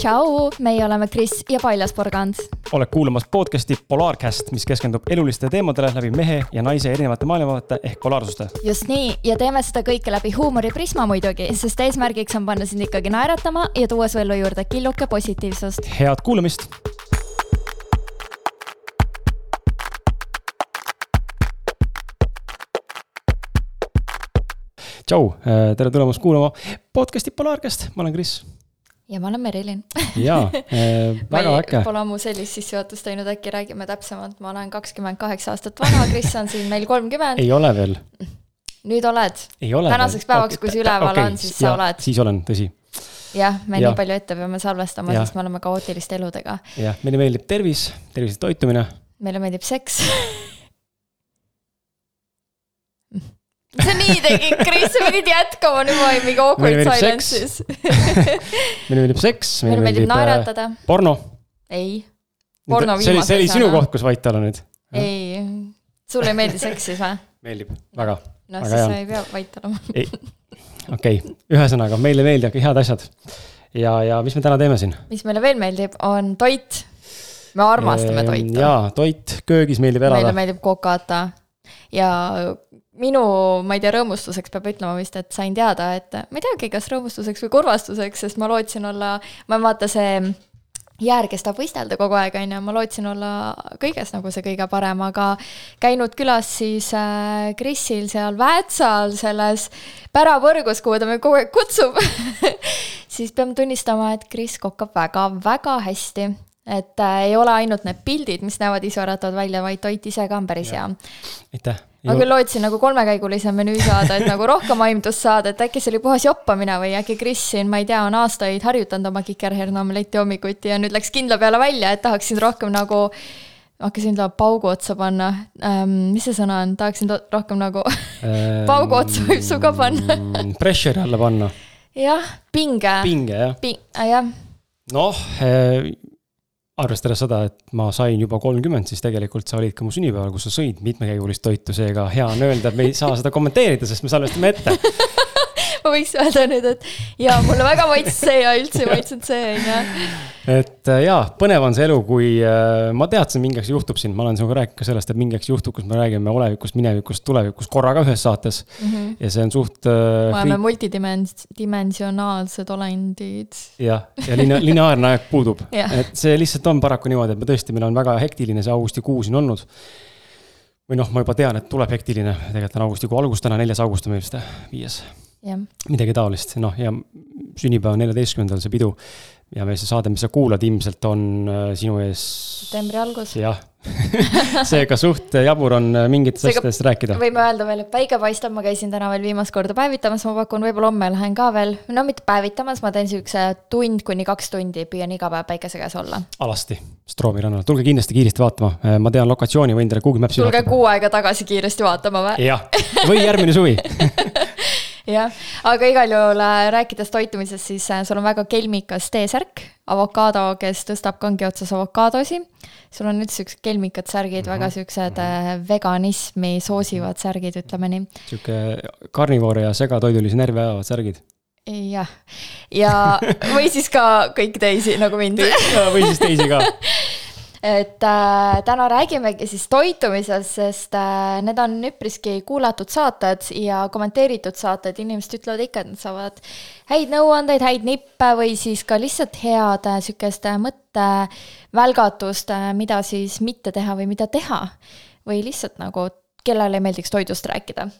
tšau, meie oleme Kris ja Paljas porgand. oled kuulamas podcast'i Polaarcast, mis keskendub elulistele teemadele läbi mehe ja naise erinevate maailmavaate ehk polaarsuste. just nii, ja teeme seda kõike läbi huumoriprisma muidugi, sest eesmärgiks on panna sind ikkagi naeratama ja tuua su ellu juurde killuke positiivsust. head kuulamist tšau, tere tulemast kuulama podcast'i Polaarcast, ma olen Kris. Ja ma olen Merilin. jaa äh,, väga äge. Pole ammu sellist sissejuhatust teinud, äkki räägime täpsemalt, ma olen kakskümmend kaheksa aastat vana, Kris on siin meil kolmkümmend. ei ole veel. nüüd oled. ei ole tänaseks päevaks okay,, kui see üleval okay, on, siis ja, sa oled. siis olen, tõsi jah, me ja. nii palju ette peame salvestama, sest me oleme kaootiliste eludega. jah, meile meeldib tervis, tervislik toitumine. meile meeldib seks sa nii tegid, Kris, sa pidid jätkama, nüüd ma olin mingi awkward silence'is meile meeldib seks, meile meeldib naeratada. porno. ei. porno viimase see oli, see oli sinu koht, kus vait olla nüüd. ei, sulle ei meeldi seks siis või? meeldib, väga. noh, siis sa ei pea vait olema. okei ühesõnaga meile meeldivad head asjad. ja, ja mis me täna teeme siin? mis meile veel meeldib, on toit. me armastame toitu. jaa, toit, köögis meeldib elada. meile meeldib kokata ja minu, ma ei tea, rõõmustuseks peab ütlema vist, et sain teada, et ma ei teagi, kas rõõmustuseks või kurvastuseks, sest ma lootsin olla, ma vaata see jäär kestab võistelda kogu aeg, on ju, ma lootsin olla kõiges nagu see kõige parem, aga käinud külas siis äh, Krisil seal Väätsal selles pärapõrgus, kuhu ta meid kogu aeg kutsub siis pean tunnistama, et Kris kokkab väga-väga hästi et äh, ei ole ainult need pildid, mis näevad iseäratavad välja, vaid toit ise ka on päris hea. aitäh. ma küll lootsin nagu kolmekäigulise menüü saada, et nagu rohkem aimdust saada, et äkki see oli puhas joppamine või äkki Kris siin, ma ei tea, on aastaid harjutanud oma kikerherna omeletti hommikuti ja nüüd läks kindla peale välja, et tahaksin rohkem nagu hakkasin talle paugu otsa panna ähm,. mis see sõna on, tahaksin rohkem nagu ähm, paugu otsa võib su ka panna Pressure alla panna. jah, pinge. pinge, jah Ping,. jah. noh eh,, arvestades seda, et ma sain juba kolmkümmend, siis tegelikult sa olid ka mu sünnipäeval, kus sa sõid mitmekäigulist toitu, seega hea on öelda, et me ei saa seda kommenteerida, sest me salvestame ette ma võiks öelda nüüd, et jaa, mulle väga maitses see ja üldse ei maitsenud see, on ju. et äh, jaa, põnev on see elu, kui äh, ma teadsin, mingi hetk juhtub siin, ma olen sinuga rääkinud ka sellest, et mingi hetk juhtub, kus me räägime olevikust, minevikust, tulevikust korraga ühes saates mm. -hmm. ja see on suht äh,. me oleme multidimens-, dimensionaalsed olendid. jah, ja line-, lineaarne aeg puudub et see lihtsalt on paraku niimoodi, et me tõesti, meil on väga hektiline see augustikuu siin olnud või noh, ma juba tean, et tuleb hektiline, tegelikult on augustikuu algus täna, neljas august on meil vist, viies midagi taolist, noh ja sünnipäev on neljateistkümnendal see pidu. ja meil see saade, mis sa kuulad, ilmselt on äh, sinu ees. septembri algus. jah seega suht jabur on äh, mingitest asjadest rääkida. võime öelda veel, et päike paistab, ma käisin täna veel viimast korda päevitamas, ma pakun, võib-olla homme lähen ka veel, no mitte päevitamas, ma teen siukse tund kuni kaks tundi, püüan iga päev päikese käes olla. alasti, Stroomi rannal, tulge kindlasti kiiresti vaatama, äh, ma tean lokatsiooni, võin teile Google Maps'i. tulge kuu aega tagasi kiiresti vaatama või? jah, või järgmine suvi jah, aga igal juhul äh, rääkides toitumisest, siis äh, sul on väga kelmikas T-särk, avokaado, kes tõstab kangi otsas avokaadosi. sul on üldse siuksed kelmikad särgid mm, -hmm. väga siuksed mm -hmm. veganismi soosivad särgid, ütleme nii. sihuke karnivoore ja segatoidulisi närve ajavad särgid jah, ja või siis ka kõik teisi nagu mind või siis teisi ka et äh, täna räägimegi siis toitumisest, sest äh, need on üpriski kuulatud saated ja kommenteeritud saated, inimesed ütlevad ikka, et nad saavad häid nõuandeid, häid nippe või siis ka lihtsalt head äh, sihukest äh, mõttevälgatust äh,, mida siis mitte teha või mida teha. või lihtsalt nagu, kellele ei meeldiks toidust rääkida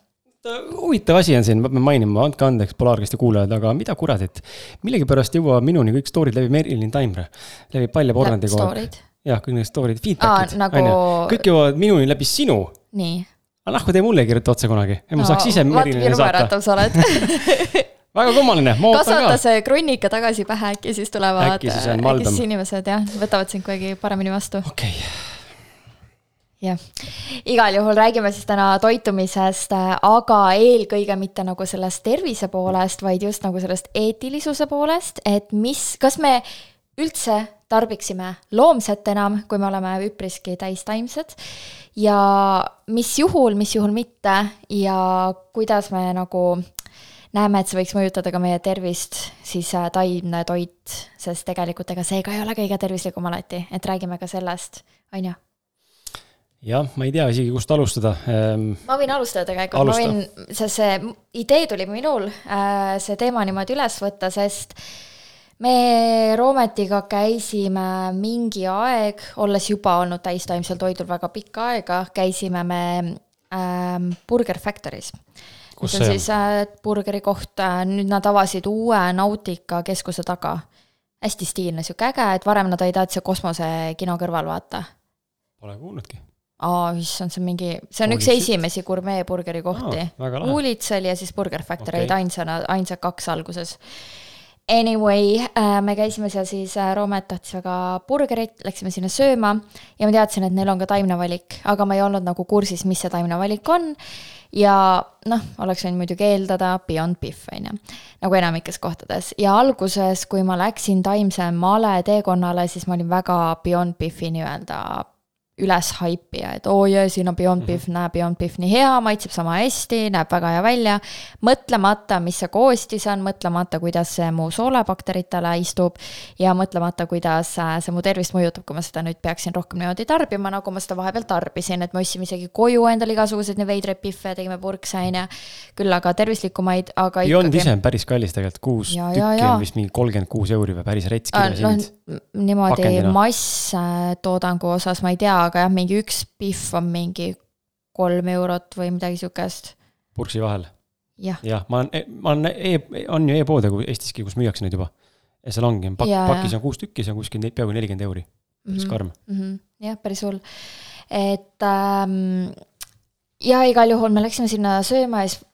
huvitav asi on siin, ma pean mainima, andke andeks Polaarkesti kuulajad, aga mida kuradit. millegipärast jõuavad minuni kõik story'd läbi Merilin Taimre, läbi Palja Porgandi kogu aeg jah, kõik need story'd, feedback'id, nagu... kõik jõuavad minuni läbi sinu. nii. aga nahku te mulle ei kirjuta otse kunagi, ma no, saaks ise Merilile saata. sa oled väga kummaline, ma ootan ka. kasvata see krunnika tagasi pähe, äkki siis tulevad, äkki siis inimesed jah, võtavad sind kuidagi paremini vastu. okei okay jah, igal juhul räägime siis täna toitumisest, aga eelkõige mitte nagu sellest tervise poolest, vaid just nagu sellest eetilisuse poolest, et mis, kas me üldse tarbiksime loomset enam, kui me oleme üpriski täistaimsed. ja mis juhul, mis juhul mitte ja kuidas me nagu näeme, et see võiks mõjutada ka meie tervist, siis äh, taimne toit, sest tegelikult ega see ka ei ole kõige tervislikum alati, et räägime ka sellest, on ju jah, ma ei tea isegi, kust alustada ähm,. ma võin alustada tegelikult, ma võin, sest see idee tuli minul äh, see teema niimoodi üles võtta, sest me Roometiga käisime mingi aeg, olles juba olnud täistaimsel toidul väga pikka aega, käisime me ähm, Burger Factory's. kus see on siis äh, burgeri koht äh,, nüüd nad avasid uue Nautica keskuse taga. hästi stiilne, sihuke äge, et varem nad olid ainult see kosmosekino kõrval, vaata. Pole kuulnudki aa, issand, see on mingi, see on Uulitsid. üks esimesi gurmeeburgeri kohti. Uulits oli ja siis Burger Factory olid okay. ainsana, ainsad kaks alguses. Anyway äh,, me käisime seal siis äh,, Roomet tahtis väga burgerit, läksime sinna sööma ja ma teadsin, et neil on ka taimne valik, aga ma ei olnud nagu kursis, mis see taimne valik on. ja noh, oleks võinud muidugi eeldada Beyond Beef, on ju, nagu enamikes kohtades ja alguses, kui ma läksin taimse male teekonnale, siis ma olin väga Beyond Beefi nii-öelda üles haipija, et oo oh, jee, siin on Beyond Beef mm, -hmm. näeb Beyond Beef nii hea, maitseb sama hästi, näeb väga hea välja. mõtlemata, mis see koostis on, mõtlemata, kuidas see mu soolebakteritele istub ja mõtlemata, kuidas äh, see mu tervist mõjutab, kui ma seda nüüd peaksin rohkem niimoodi tarbima, nagu ma seda vahepeal tarbisin, et me ostsime isegi koju endale igasuguseid veidraid pihve, tegime purkse, on ju. küll aga tervislikumaid, aga Beyond ikkagi... ise on päris kallis tegelikult, kuus ja, tükki ja, on vist mingi kolmkümmend kuus euri või päris rets kirjas hind no,. niimoodi masstoodangu osas ma ei tea, aga jah, mingi üks pihv on mingi kolm eurot või midagi sihukest. purksi vahel? jah ja,, ma olen, ma olen e, on ju e-poode Eestiski, kus müüakse neid juba. ja seal ongi, pakk, pakis on kuus tükki, see on kuskil peaaegu nelikümmend euri, päris mhm, karm mm. -hmm. jah, päris hull. et ähm, ja igal juhul me läksime sinna sööma ja siis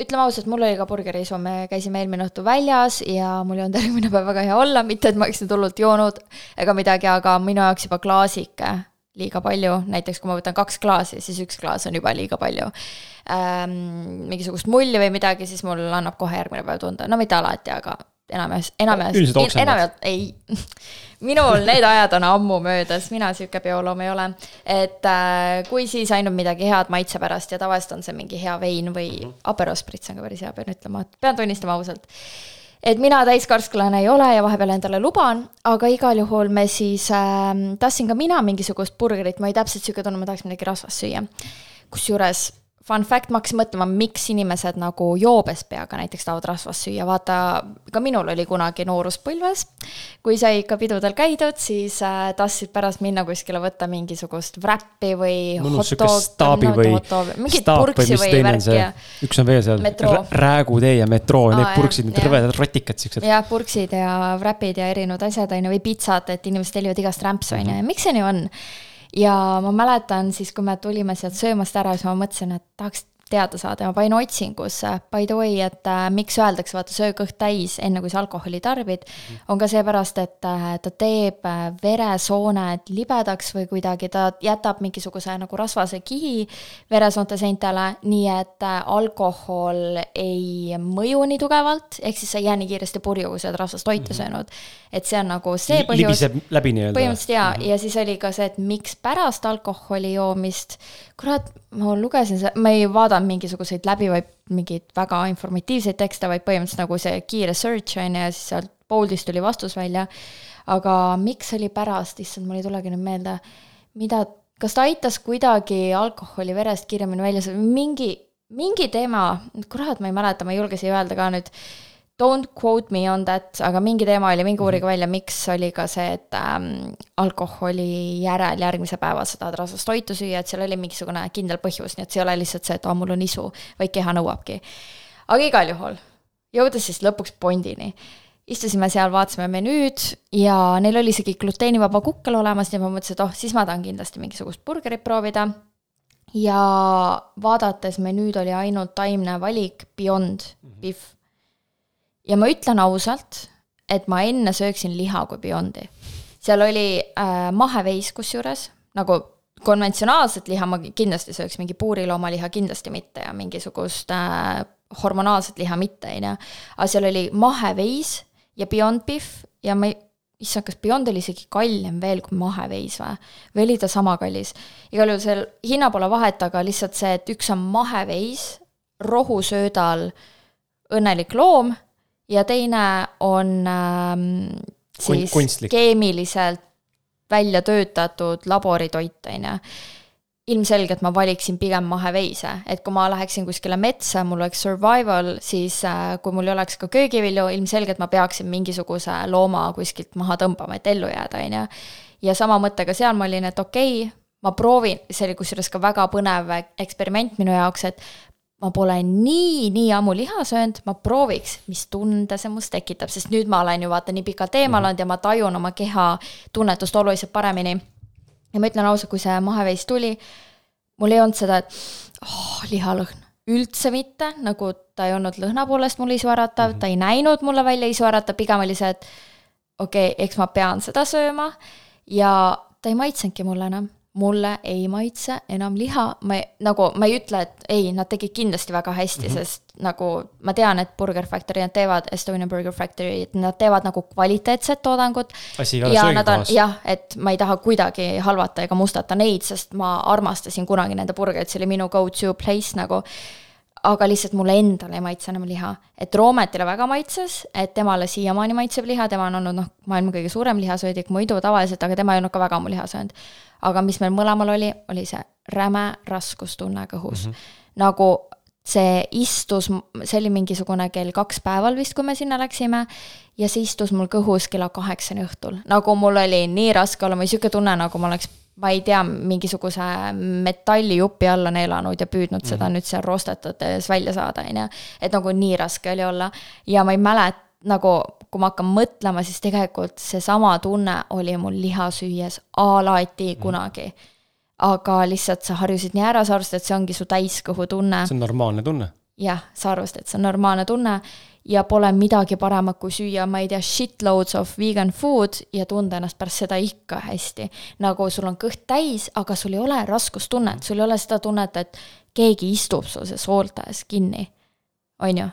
ütleme ausalt, mul oli ka burgeriisu, me käisime eelmine õhtu väljas ja mul ei olnud järgmine päev väga hea olla, mitte et ma oleks nüüd hullult joonud ega midagi, aga minu jaoks juba klaasike liiga palju, näiteks kui ma võtan kaks klaasi, siis üks klaas on juba liiga palju. Ähm,. mingisugust mulli või midagi, siis mul annab kohe järgmine päev tunda, no mitte alati, aga enamjaolt, enamjaolt, enamjaolt ei. Minul need ajad on ammu möödas, mina sihuke bioloom ei ole. et äh, kui siis ainult midagi head maitse pärast ja tavaliselt on see mingi hea vein või mm -hmm. Aperol Spritz on ka päris hea, pean ütlema, pean tunnistama ausalt et mina täiskarsklasena ei ole ja vahepeal endale luban, aga igal juhul me siis äh,, tahtsin ka mina mingisugust burgerit, ma olin täpselt sihuke tunne, ma tahaks midagi rasvast süüa. kusjuures fun fact, ma hakkasin mõtlema, miks inimesed nagu joobes peaga näiteks tahavad rasvast süüa, vaata, ka minul oli kunagi nooruspõlves, kui sai ikka pidudel käidud, siis äh, tahtsid pärast minna kuskile võtta mingisugust wrap'i või hot dog, staabi või, mingit purksi või värki ja üks on veel seal, Räägutee ja metroo, need purksid, need rõvedad rotikad siuksed. jah, purksid ja wrap'id ja erinevad asjad, on ju, või pitsad, et inimesed tellivad igast rämpsu, on ju, ja miks see nii on? Ja ma mäletan siis, kui me tulime sealt söömast ära, siis ma mõtlesin, et tahaks teada saada ma panin otsingusse, by the way, et äh, miks öeldakse, vaata, söö kõht täis, enne kui sa alkoholi tarbid mm, -hmm. on ka seepärast, et äh, ta teeb äh, veresooned libedaks või kuidagi ta jätab mingisuguse nagu rasvase kihi veresoonte seintele, nii et äh, alkohol ei mõju nii tugevalt, ehk siis sa ei jää nii kiiresti purju, kui sa oled rasvast toitu mm -hmm. söönud. et see on nagu see põhjus. libiseb läbi nii-öelda. põhimõtteliselt jaa mm, -hmm. ja siis oli ka see, et miks pärast alkoholi joomist, kurat, ma lugesin, ma ei vaadanud mingisuguseid läbivaid mingeid väga informatiivseid tekste, vaid põhimõtteliselt nagu see kiire search on ju ja siis sealt Boldist tuli vastus välja. aga miks oli pärast, issand, mul ei tulegi nüüd meelde, mida, kas ta aitas kuidagi alkoholi verest kiiremini välja, mingi, mingi teema, kurat, ma ei mäleta, ma ei julge siia öelda ka nüüd Don't quote me on that, aga mingi teema oli, minge uurige välja, miks oli ka see, et ähm, alkoholi järel järgmise päeva sa tahad rasvast toitu süüa, et seal oli mingisugune kindel põhjus, nii et see ei ole lihtsalt see, et aa, mul on isu, vaid keha nõuabki. aga igal juhul, jõudes siis lõpuks Bondini, istusime seal, vaatasime menüüd ja neil oli isegi gluteenivaba kukkel olemas, nii et ma mõtlesin, et oh, siis ma tahan kindlasti mingisugust burgerit proovida. ja vaadates menüüd oli ainult taimne valik Beyond Beef ja ma ütlen ausalt, et ma enne sööksin liha kui Beyondi. seal oli äh, maheveis kusjuures, nagu konventsionaalset liha ma kindlasti sööks, mingi puuriloomaliha kindlasti mitte ja mingisugust äh, hormonaalset liha mitte, on ju. aga seal oli maheveis ja Beyond Beef ja ma ei, issand, kas Beyond oli isegi kallim veel kui maheveis või? või oli ta sama kallis? igal juhul seal hinna pole vahet, aga lihtsalt see, et üks on maheveis rohusöödal õnnelik loom ja teine on ähm, siis Kunstlik. keemiliselt välja töötatud laboritoit, on ju ilmselgelt ma valiksin pigem maheveise, et kui ma läheksin kuskile metsa, mul oleks survival, siis äh, kui mul ei oleks ka köögivilju, ilmselgelt ma peaksin mingisuguse looma kuskilt maha tõmbama, et ellu jääda, on ju. ja sama mõttega seal ma olin, et okei okay,, ma proovin, see oli kusjuures ka väga põnev eksperiment minu jaoks, et ma pole nii, nii ammu liha söönud, ma prooviks, mis tunde see must tekitab, sest nüüd ma olen ju vaata nii pikalt eemal olnud ja ma tajun oma keha tunnetust oluliselt paremini. Ja ma ütlen ausalt, kui see maheveis tuli, mul ei olnud seda, et oh, lihalõhn, üldse mitte, nagu ta ei olnud lõhna poolest mul isuäratav mm, -hmm. ta ei näinud mulle välja isuäratav, pigem oli see, et okei okay,, eks ma pean seda sööma. Ja ta ei maitsenudki mulle enam mulle ei maitse enam liha, ma ei, nagu ma ei ütle, et ei, nad tegid kindlasti väga hästi mm, -hmm. sest nagu ma tean, et Burger Factory, nad teevad, Estonian Burger Factory, et nad teevad nagu kvaliteetset toodangut. asi ei ole söögikohas. jah, et ma ei taha kuidagi halvata ega mustata neid, sest ma armastasin kunagi nende burgerit, see oli minu go-to place nagu aga lihtsalt mulle endale ei maitse enam liha. et Roometile väga maitses, et temale siiamaani maitseb liha, tema on olnud noh, maailma kõige suurem lihasöödik muidu tavaliselt, aga tema ei olnud ka väga ammu liha söönud aga mis meil mõlemal oli, oli see räme raskustunne kõhus mm. -hmm. nagu see istus, see oli mingisugune kell kaks päeval vist, kui me sinna läksime, ja see istus mul kõhus kella kaheksani õhtul, nagu mul oli nii raske olla, mul oli niisugune tunne, nagu ma oleks ma ei tea, mingisuguse metallijupi alla neelanud ja püüdnud mm -hmm. seda nüüd seal rostetades välja saada, on ju. et nagu nii raske oli olla ja ma ei mäleta, nagu kui ma hakkan mõtlema, siis tegelikult seesama tunne oli mul liha süües alati mm. kunagi. aga lihtsalt sa harjusid nii ära, sa arvasid, et see ongi su täiskõhutunne. see on normaalne tunne. jah, sa arvasid, et see on normaalne tunne ja pole midagi paremat, kui süüa, ma ei tea, shitloads of vegan food ja tunda ennast pärast seda ikka hästi. nagu sul on kõht täis, aga sul ei ole raskustunnet, sul ei ole seda tunnet, et keegi istub sul see soolte ees kinni, on ju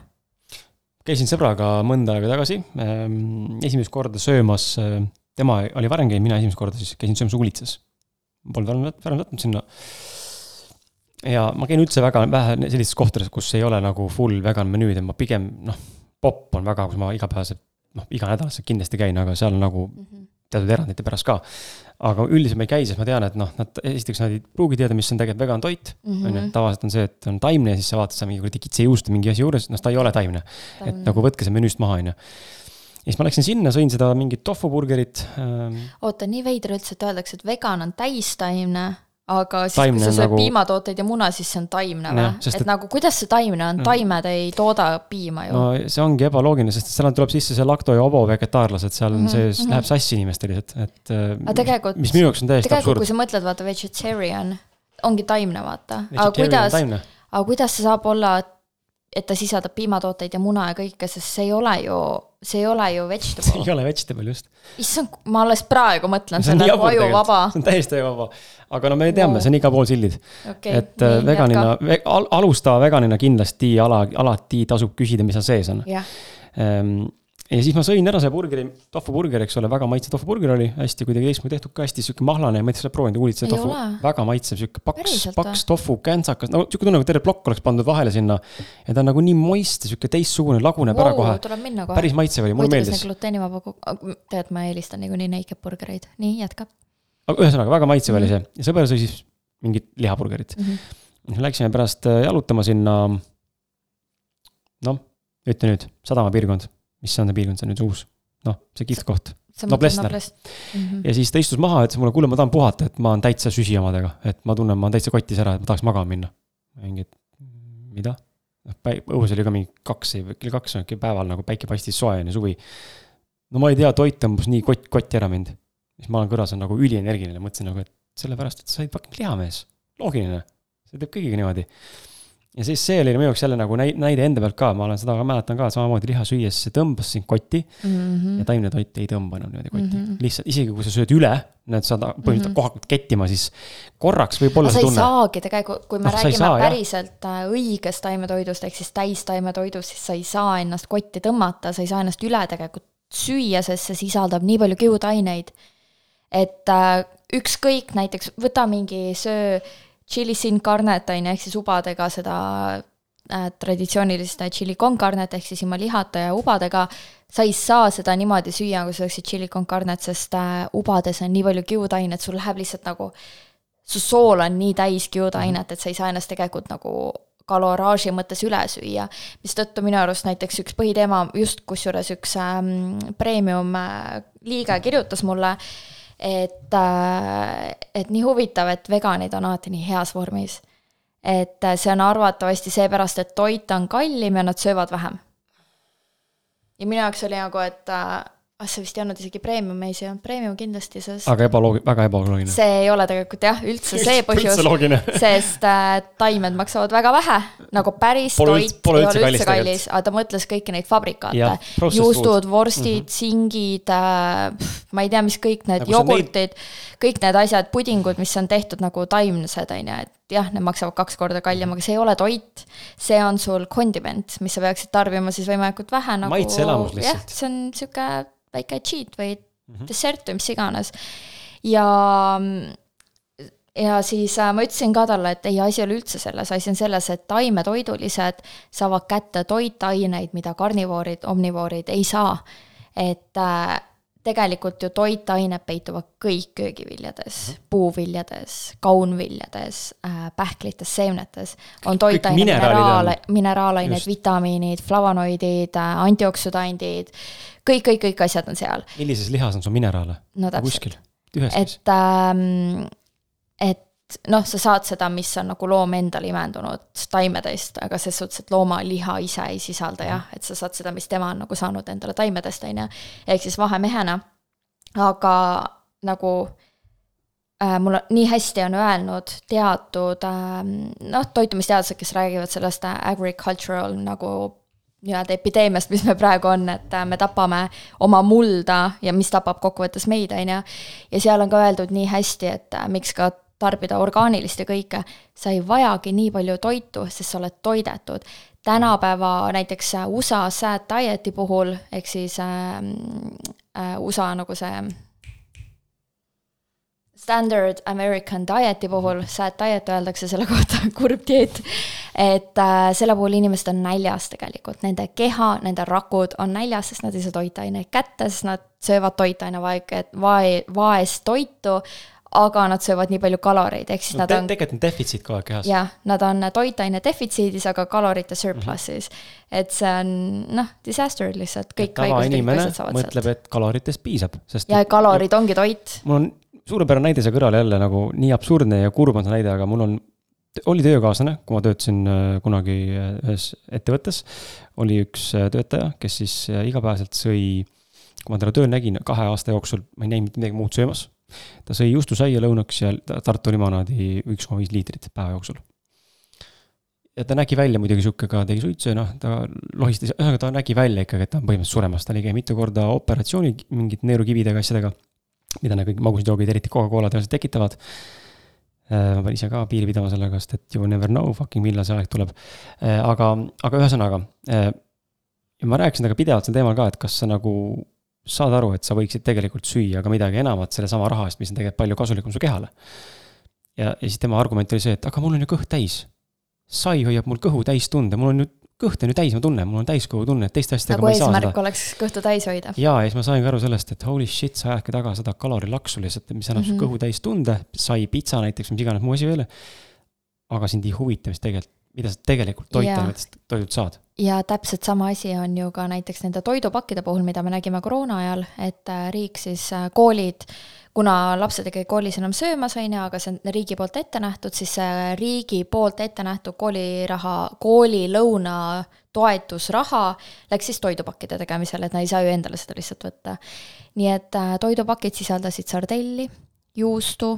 käisin sõbraga mõnda aega tagasi, ehm, esimest korda söömas, ehm, tema oli varem käinud, mina esimest korda siis käisin söömas Uulitsas. Polnud varem, võtnud sinna. ja ma käin üldse väga vähe sellistes kohtades, kus ei ole nagu full vegan menüüd ja ma pigem noh, popp on väga, kus ma igapäevaselt, noh, iganädalaselt kindlasti käin, aga seal nagu mm -hmm. teatud erandite pärast ka. Aga üldiselt ma ei käi, sest ma tean, et noh, nad esiteks nad ei pruugi teada, mis on tegelikult vegan toit, on ju, tavaliselt on see, et on taimne ja siis sa vaatad seal mingi kuradi kitsejuust mingi asi juures, noh, ta ei ole taimne. et nagu võtke see menüüst maha, on ju. Ja siis ma läksin sinna, sõin seda mingit tofuburgerit ähm.... oota, nii veider üldse, et öeldakse, et vegan on täistaimne aga siis, kui sa sööd nagu... piimatooteid ja muna, siis see on taimne või? et, et nagu kuidas see taimne on, taimed ei tooda piima ju. no see ongi ebaloogiline, sest seal tuleb sisse see lakto ja ovo vegetaarlased, seal on mm -hmm. see -hmm. läheb sassi inimestel lihtsalt, et. Äh, mis minu jaoks on täiesti absurd. kui sa mõtled, vaata vegetarian ongi taimne, vaata. aga kuidas, aga kuidas see saab olla, et ta sisaldab piimatooteid ja muna ja kõike, sest see ei ole ju see ei ole ju vegetable. see ei ole vegetable, just. issand, ma alles praegu mõtlen selle nagu ajuvaba. see on täiesti ajuvaba. aga no me teame wow., see on igal pool sildid okay,. et nii, veganina, al, alustava veganina kindlasti ala, alati tasub küsida, mis seal sees on. Ja siis ma sõin ära selle burgeri, tofuburger, eks ole, väga maitsev tofuburger oli, hästi kuidagi teistmoodi tehtud ka, hästi sihuke mahlane, ma ei tea, sa oled proovinud, kuulid seda tofu, väga maitsev, sihuke paks, paks tofu, käntsakas, no sihuke tunne, nagu terve plokk oleks pandud vahele sinna. ja ta on nagu nii moist ja sihuke teistsugune, laguneb wow, ära kohe. päris maitsev oli, mulle meeldis. gluteenivaba, tead, ma eelistan niikuinii naked burgereid, nii, jätka. aga ühesõnaga, väga maitsev mm -hmm. oli mhm. see ja sõber sõi siis mingit lihaburgerit mm. -hmm. Läksime pärast äh, jalutama sinna, noh, ütle nüüd, Sadama piirkond mis on see piirkond, see on nüüd uus, noh, see kihvt koht. Noblessner. Mm -hmm. ja siis ta istus maha, ütles mulle, kuule, ma tahan puhata, et ma olen täitsa süsi omadega, et ma tunnen, ma olen täitsa kotis ära, et ma tahaks magama minna. mingi, mida? noh, õhus oli ka mingi kaks, kell kaks on ikka päeval nagu päike paistis soe on ju, suvi. no ma ei tea, toit tõmbas nii kott, kotti ära mind. siis ma olen kõrvas, on nagu ülienergiline, mõtlesin nagu, et sellepärast, et sa oled fucking lihamees. loogiline, see teeb kõigiga niimoodi ja siis see oli minu jaoks jälle nagu näide enda pealt ka, ma olen seda ka mäletan ka samamoodi liha süües, see tõmbas sind kotti mm. -hmm. ja taimne toit ei tõmba enam niimoodi kotti mm. -hmm. lihtsalt isegi kui sa sööd üle, need saad põhimõtteliselt mm -hmm. kohakult kettima, siis korraks võib olla see tunne. sa ei saagi tegelikult, kui me no, räägime saa, päriselt jah. Äh, õigest taimetoidust ehk siis täistaimetoidust, siis sa ei saa ennast kotti tõmmata, sa ei saa ennast üle tegelikult süüa, sest see sisaldab nii palju kiudaineid. et äh, ükskõik, näiteks võta mingi söö chili sin carnet on ju, ehk siis ubadega seda äh, traditsioonilist chili con carnet ehk siis ilma lihata ja ubadega, sa ei saa seda niimoodi süüa, kui sa sööksid chili con carnet, sest äh, ubades on nii palju kiudainet, sul läheb lihtsalt nagu, su sool on nii täis kiudainet, et sa ei saa ennast tegelikult nagu kaloraaži mõttes üle süüa, mistõttu minu arust näiteks üks põhiteema, just kusjuures üks ähm, premium äh, liige kirjutas mulle, äh,, et nii huvitav, et veganid on alati nii heas vormis. et äh, see on arvatavasti seepärast, et toit on kallim ja nad söövad vähem. ja minu jaoks oli nagu, et äh, ah see vist ei olnud isegi premium, ei, see ei olnud premium kindlasti, sest aga ebaloogi-, väga ebaloogiline. see ei ole tegelikult jah, üldse see põhjus, sest äh, taimed maksavad väga vähe, nagu päris pole toit üldse, ei ole üldse kallis, aga ta mõtles kõiki neid fabrikaate, juustud, vorstid mm, -hmm. singid äh,, ma ei tea, mis kõik need nagu jogurtid neid..., kõik need asjad, pudingud, mis on tehtud nagu taimsed, on ju, et jah, need maksavad kaks korda kallim, aga see ei ole toit. see on sul kondiment, mis sa peaksid tarbima siis võimalikult vähe nagu. maitseelamus lihtsalt. jah, see on sihuke väike cheat või mm -hmm. dessert või mis iganes. ja, ja siis äh, ma ütlesin ka talle, et ei, asi ei ole üldse selles, asi on selles, et taimetoidulised saavad kätte toitaineid, mida karnivoorid, omnivoorid ei saa. et äh, tegelikult ju toitained peituvad kõik köögiviljades mm, -hmm. puuviljades, kaunviljades äh,, pähklites, seemnetes. on toitained, mineraale, mineraalained, vitamiinid, flavonoidid äh,, antioksüdandid, kõik, kõik, kõik asjad on seal. millises lihas on sul mineraale? no täpselt. et ähm,, et noh, sa saad seda, mis on nagu loom endale imendunud taimedest, aga ses suhtes, et loomaliha ise ei sisalda jah, et sa saad seda, mis tema on nagu saanud endale taimedest, on ju. ehk siis vahemehena. aga nagu äh, mul nii hästi on öelnud teatud äh, noh, toitumisteadlased, kes räägivad sellest äh, agricultural nagu nii-öelda epideemiast, mis meil praegu on, et äh, me tapame oma mulda ja mis tapab kokkuvõttes meid, on ju. ja seal on ka öeldud nii hästi, et äh, miks ka tarbida orgaanilist ja kõike, sa ei vajagi nii palju toitu, sest sa oled toidetud. tänapäeva näiteks USA sad diet'i puhul, ehk siis äh, äh, USA nagu see standard American diet'i puhul, sad diet öeldakse selle kohta, kurb dieet, et äh, selle puhul inimesed on näljas tegelikult, nende keha, nende rakud on näljas, sest nad ei saa toitaineid kätte, sest nad söövad toitainevaeget, vae, vaest toitu, aga nad söövad nii palju kaloreid, ehk siis no, nad on tegelikult on defitsiit kogu aeg kehas. jah, nad on toitaine defitsiidis, aga kalorite surplus'is mm. -hmm. et see on noh, disaster lihtsalt, kõik tavainimene mõtleb, et kaloritest piisab, sest ja kalorid ongi toit. mul on suurepärane näide seal kõrval jälle nagu nii absurdne ja kurb on see näide, aga mul on, oli töökaaslane, kui ma töötasin äh, kunagi äh, ühes ettevõttes, oli üks äh, töötaja, kes siis igapäevaselt sõi, kui ma teda tööl nägin kahe aasta jooksul, ma ei näinud mitte midagi muud söömas ta sõi juustusaia lõunaks ja Tartu limonaadi üks koma viis liitrit päeva jooksul. ja ta nägi välja muidugi sihuke ka, tegi suitsu ja noh, ta lohistas, ühesõnaga ta nägi välja ikkagi, et ta on põhimõtteliselt suremas, ta käinud mitu korda operatsiooni mingite neerukividega, asjadega, mida need kõik magusad joogid, eriti Coca-Cola tõenäoliselt tekitavad äh, ma pean ise ka piiri pidama sellega, sest et you never know fucking millal see aeg tuleb. Äh, aga, aga ühesõnaga, äh, ja ma rääkisin temaga pidevalt sel teemal ka, et kas sa nagu saad aru, et sa võiksid tegelikult süüa ka midagi enamat sellesama raha eest, mis on tegelikult palju kasulikum su kehale. ja, ja siis tema argument oli see, et aga mul on ju kõht täis. sai hoiab mul kõhu täis tunde, mul on ju kõht on ju täis, ma tunnen, mul on täiskõhutunne, et teiste asjadega nagu ma ei saa seda. eesmärk oleks kõhtu täis hoida. ja, ja siis ma sain ka aru sellest, et holy shit, sa ajadki taga seda kalorilaksu lihtsalt, mis annab mm -hmm. su kõhu täis tunde, sai pitsa näiteks, mis iganes muu asi veel. aga sind ei huvita, mis tegelikult mida sa tegelikult toitainetest toidult saad. ja täpselt sama asi on ju ka näiteks nende toidupakkide puhul, mida me nägime koroona ajal, et äh, riik siis, äh, koolid, kuna lapsed ei käi koolis enam söömas, on ju, aga see on riigi poolt ette nähtud, siis see riigi poolt ette nähtud kooliraha, koolilõuna toetusraha läks siis toidupakkide tegemisele, et nad ei saa ju endale seda lihtsalt võtta. nii et äh, toidupakid sisaldasid sardelli, juustu,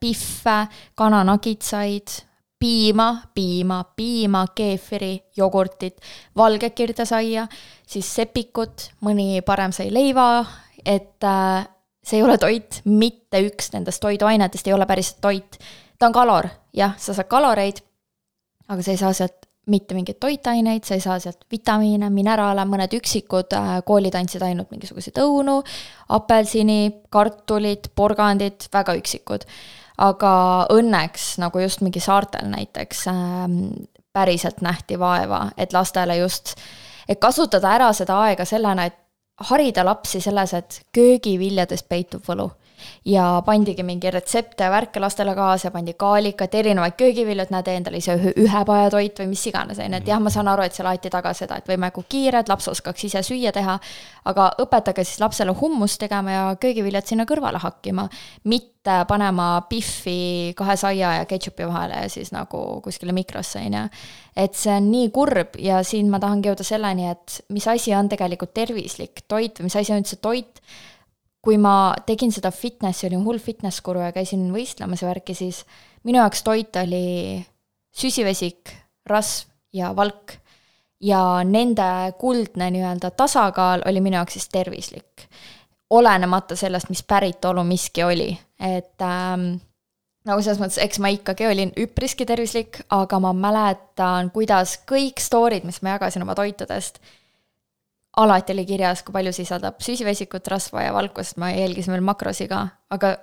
pihve, kananagitsaid, piima, piima, piima, keefiri, jogurtit, valget kirdesaia, siis sepikut, mõni parem sai leiva, et äh, see ei ole toit, mitte üks nendest toiduainetest ei ole päriselt toit. ta on kalor, jah, sa saad kaloreid, aga sa ei saa sealt mitte mingeid toitaineid, sa ei saa sealt vitamiine, mineraale, mõned üksikud äh, koolid andsid ainult mingisuguseid õunu, apelsini, kartulit, porgandit, väga üksikud aga õnneks nagu just mingi saartel näiteks äh, päriselt nähti vaeva, et lastele just, et kasutada ära seda aega sellena, et harida lapsi selles, et köögiviljades peitub võlu ja pandigi mingi retsepte ja värke lastele kaasa, pandi kaalikat, erinevaid köögivilju, et näe, tee endale ise ühe, ühepajatoit või mis iganes, on ju, et jah, ma saan aru, et seal aeti taga seda, et võimalikult kiired, laps oskaks ise süüa teha, aga õpetage siis lapsele hummust tegema ja köögiviljad sinna kõrvale hakkima, mitte panema pihvi kahe saia ja ketšupi vahele ja siis nagu kuskile mikrosse, on ju. et see on nii kurb ja siin ma tahangi jõuda selleni, et mis asi on tegelikult tervislik toit või mis asi on üldse toit kui ma tegin seda fitnessi, olin hull fitness guru ja käisin võistlemas ja värki, siis minu jaoks toit oli süsivesik, rasv ja valk. ja nende kuldne nii-öelda tasakaal oli minu jaoks siis tervislik. olenemata sellest, mis päritolu miski oli, et ähm, nagu selles mõttes, eks ma ikkagi olin üpriski tervislik, aga ma mäletan, kuidas kõik story'd, mis ma jagasin oma toitudest alati oli kirjas, kui palju sisaldab süsivesikut, rasva ja valku, sest ma jälgisin veel makrosi ka, aga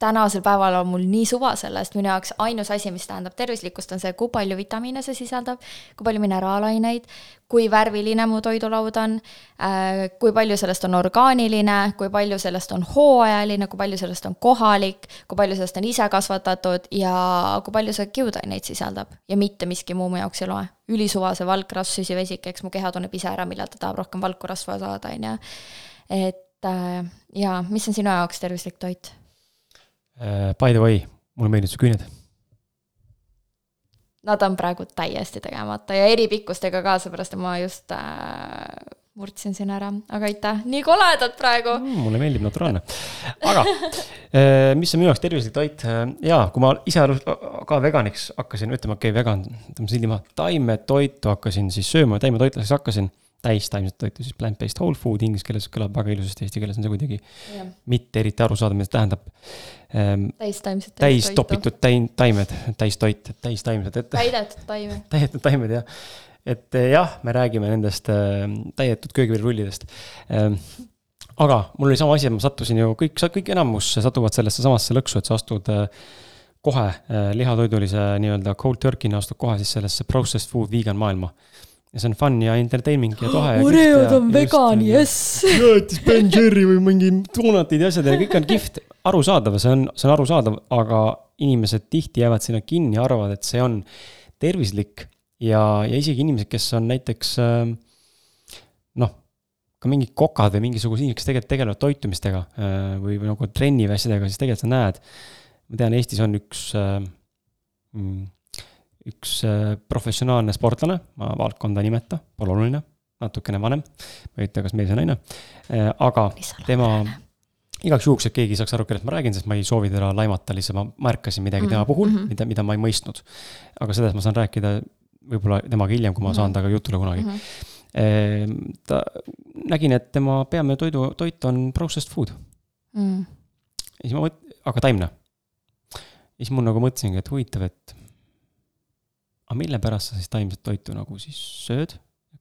tänasel päeval on mul nii suva sellest, minu jaoks ainus asi, mis tähendab tervislikkust, on see, kui palju vitamiine see sisaldab, kui palju mineraalaineid, kui värviline mu toidulaud on, äh, kui palju sellest on orgaaniline, kui palju sellest on hooajaline, kui palju sellest on kohalik, kui palju sellest on ise kasvatatud ja kui palju see kiudaineid sisaldab ja mitte miski muu mu jaoks ei loe. ülisuva see valk, rasv, süsivesik, eks mu keha tunneb ise ära, millal ta tahab rohkem valku rasva saada, on ju. et äh, jaa, mis on sinu jaoks tervislik toit? Uh,. By the way, mulle meeldivad su küüned. Nad on praegu täiesti tegemata ja eri pikkustega ka, seepärast ma just äh, murdsin siin ära, aga aitäh, nii koledad praegu mm,. mulle meeldib naturaalne. aga äh, mis on minu jaoks tervislik toit? Äh, jaa, kui ma ise ka veganiks hakkasin, ütleme okei okay,, vegan, sildi maha, taimetoitu hakkasin siis sööma, taimetoitlaseks hakkasin täistaimset toitu, siis plant-based whole food inglise keeles kõlab väga ilusasti, eesti keeles on see kuidagi ja. mitte eriti arusaadav, mida see tähendab ähm,. täistaimset. täis topitud täin-, taimed, täistoit, täistaimsed, et. täidetud taimed. täidetud taimed, jah. et eh, jah, me räägime nendest äh, täidetud köögiviljarullidest ähm,. aga mul oli sama asi, et ma sattusin ju kõik, kõik enamus satuvad sellesse samasse lõksu, et sa astud äh, kohe äh, lihatoidulise nii-öelda cold turkey'na astud kohe siis sellesse processed food vegan maailma ja see on fun ja entertaining ja tohe. Oreod on vegan, jess. jäätis Ben Jerry või mingi donutid ja asjad ja kõik on kihvt, arusaadav, see on, see on arusaadav, aga inimesed tihti jäävad sinna kinni ja arvavad, et see on tervislik ja, ja isegi inimesed, kes on näiteks äh, noh, ka mingid kokad või mingisugused inimesed, kes tegelikult tegelevad toitumistega äh, või, või nagu trenni või asjadega, siis tegelikult sa näed. ma tean, Eestis on üks äh, mm, üks äh, professionaalne sportlane, ma valdkonda ei nimeta, pole oluline, natukene vanem, ma ei ütle, kas mees või naine, äh, aga tema igaks juhuks, et keegi saaks aru, kellest ma räägin, sest ma ei soovi teda laimata, lihtsalt ma märkasin midagi mm -hmm. tema puhul mm, -hmm. mida, mida ma ei mõistnud. aga sellest ma saan rääkida võib-olla temaga hiljem, kui ma -hmm. saan temaga jutule kunagi mm. -hmm. ta, nägin, et tema peamine toidu, toit on processed food mm.. ja siis ma mõt-, aga taimne. ja siis mul nagu mõtlesingi, et huvitav, et aga mille pärast sa siis taimset toitu nagu siis sööd?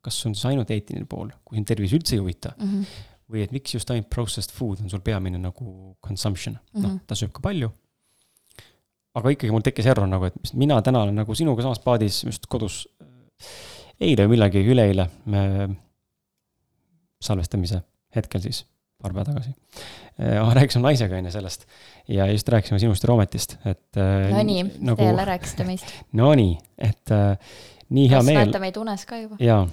kas see on siis ainult eetiline pool, kui sind tervis üldse ei huvita mm? -hmm. või et miks just ainult processed food on sul peamine nagu consumption mm, -hmm. noh, mhm. ta sööb ka palju. aga ikkagi mul tekkis error nagu, et mina täna olen nagu sinuga samas paadis just kodus. eile või millalgi, üleeile me salvestamise hetkel siis paar päeva tagasi. Äh, rääkisime naisega on ju sellest ja just rääkisime sinust ja Roometist, et. Äh, Nonii, nagu, te jälle rääkisite meist. Nonii, et äh, nii hea kas meel. näete meid unes ka juba? jaa,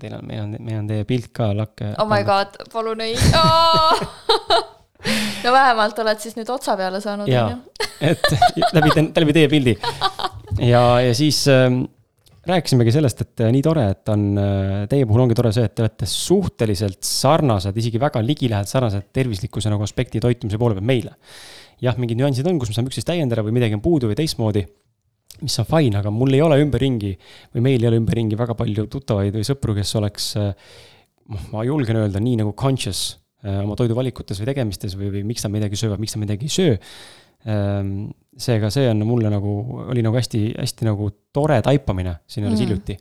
teil on, meil on, meil on teie pilt ka lakke. oh my god, palun ei no vähemalt oled siis nüüd otsa peale saanud. jaa, et läbi, läbi teie pildi ja, ja siis äh, rääkisimegi sellest, et äh, nii tore, et on, äh, teie puhul ongi tore see, et te olete suhteliselt sarnased, isegi väga ligilähedalt sarnased tervislikkuse nagu aspekti toitumise poole pealt meile. jah, mingid nüansid on, kus me saame üksteist täiendada või midagi on puudu või teistmoodi, mis on fine, aga mul ei ole ümberringi või meil ei ole ümberringi väga palju tuttavaid või sõpru, kes oleks, noh, ma julgen öelda, nii nagu conscious oma toiduvalikutes või tegemistes või, või miks nad midagi söövad, miks nad midagi ei söö seega see on mulle nagu, oli nagu hästi, hästi nagu tore taipamine siin alles mm. hiljuti.